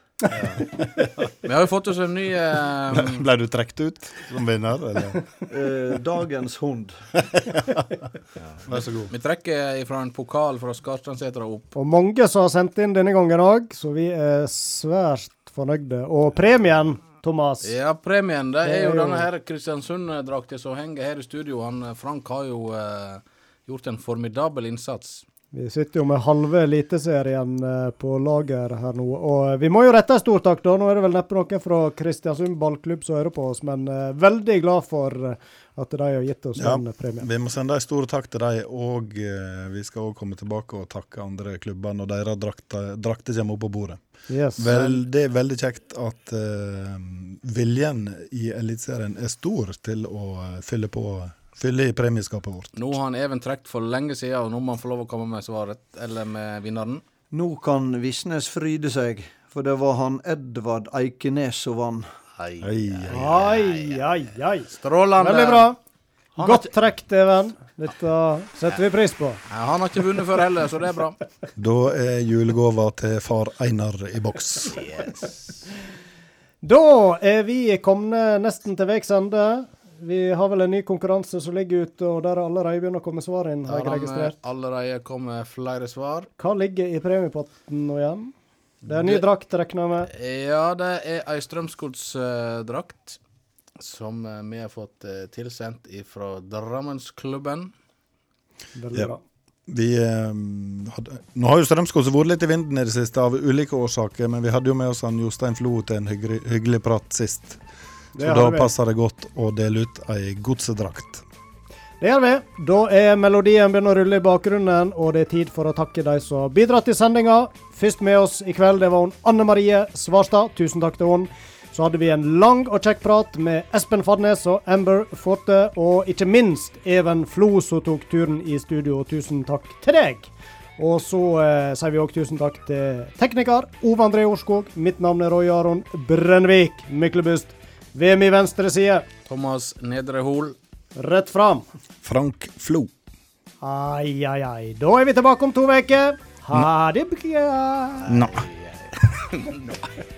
Vi har jo fått oss en ny eh, Ble du trukket ut som vinner, eller? Uh, dagens hund. Vær så god. Vi trekker fra en pokal fra Skarstrandssetra opp. Og mange som har sendt inn denne gangen òg, så vi er svært fornøyde. Og premien, Thomas Ja, premien det Det er jo denne her Kristiansund-drakta som henger her i studio. Han, eh, Frank har jo eh, gjort en formidabel innsats. Vi sitter jo med halve Eliteserien eh, på lager her nå. Og vi må jo rette en stor takk, da. Nå er det vel neppe noen fra Kristiansund ballklubb som hører på oss, men eh, veldig glad for eh, at de har gitt oss Ja, den premien. vi må sende en stor takk til dem, og eh, vi skal også komme tilbake og takke andre klubber når deres drakter, drakte kommer opp på bordet. Yes. Veldig, veldig kjekt at eh, viljen i Eliteserien er stor til å fylle på fylle i premieskapet vårt. Nå har han Even trukket for lenge siden, og nå må han få lov å komme med svaret, eller med vinneren. Nå kan Visnes fryde seg, for det var han Edvard Eikenes som vant. Ai, Ai, ai, ai. Strålende. Veldig bra. Han har Godt trukket, Even. Dette setter vi pris på. Ja, han har ikke vunnet før heller, så det er bra. Da er julegava til far Einar i boks. Yes. Da er vi kommet nesten til veis ende. Vi har vel en ny konkurranse som ligger ute, og der er allerede begynt å komme svar inn, har jeg har registrert. allerede kommet flere svar. Hva ligger i premiepotten nå igjen? Det er en ny Det- drakt, regner jeg med. Ja, det er ei Strømsgodsdrakt som eh, vi har fått eh, tilsendt fra Drammensklubben. Veldig Ja. Vi, eh, hadde, nå har jo Strømsgodset vært litt i vinden i det siste av ulike årsaker, men vi hadde jo med oss han Jostein Flo til en hyggelig, hyggelig prat sist. Så da passer det godt å dele ut ei godsedrakt. Det gjør vi. Da er melodien begynner å rulle i bakgrunnen, og det er tid for å takke de som har bidratt i sendinga. Først med oss i kveld, det var hun Anne Marie Svarstad. Tusen takk til hun. Så hadde vi en lang og kjekk prat med Espen Fadnes og Amber Forte, og ikke minst Even Flo, som tok turen i studio. Tusen takk til deg. Og så eh, sier vi òg tusen takk til tekniker Ove André Orskog. Mitt navn er Roy Aron Brennvik. Myklebust. Ved min venstre side, Thomas Nedre Hol. Rett fram. Frank Flo. Ai, ai, ai. Da er vi tilbake om to uker. Ha det bra. Nei.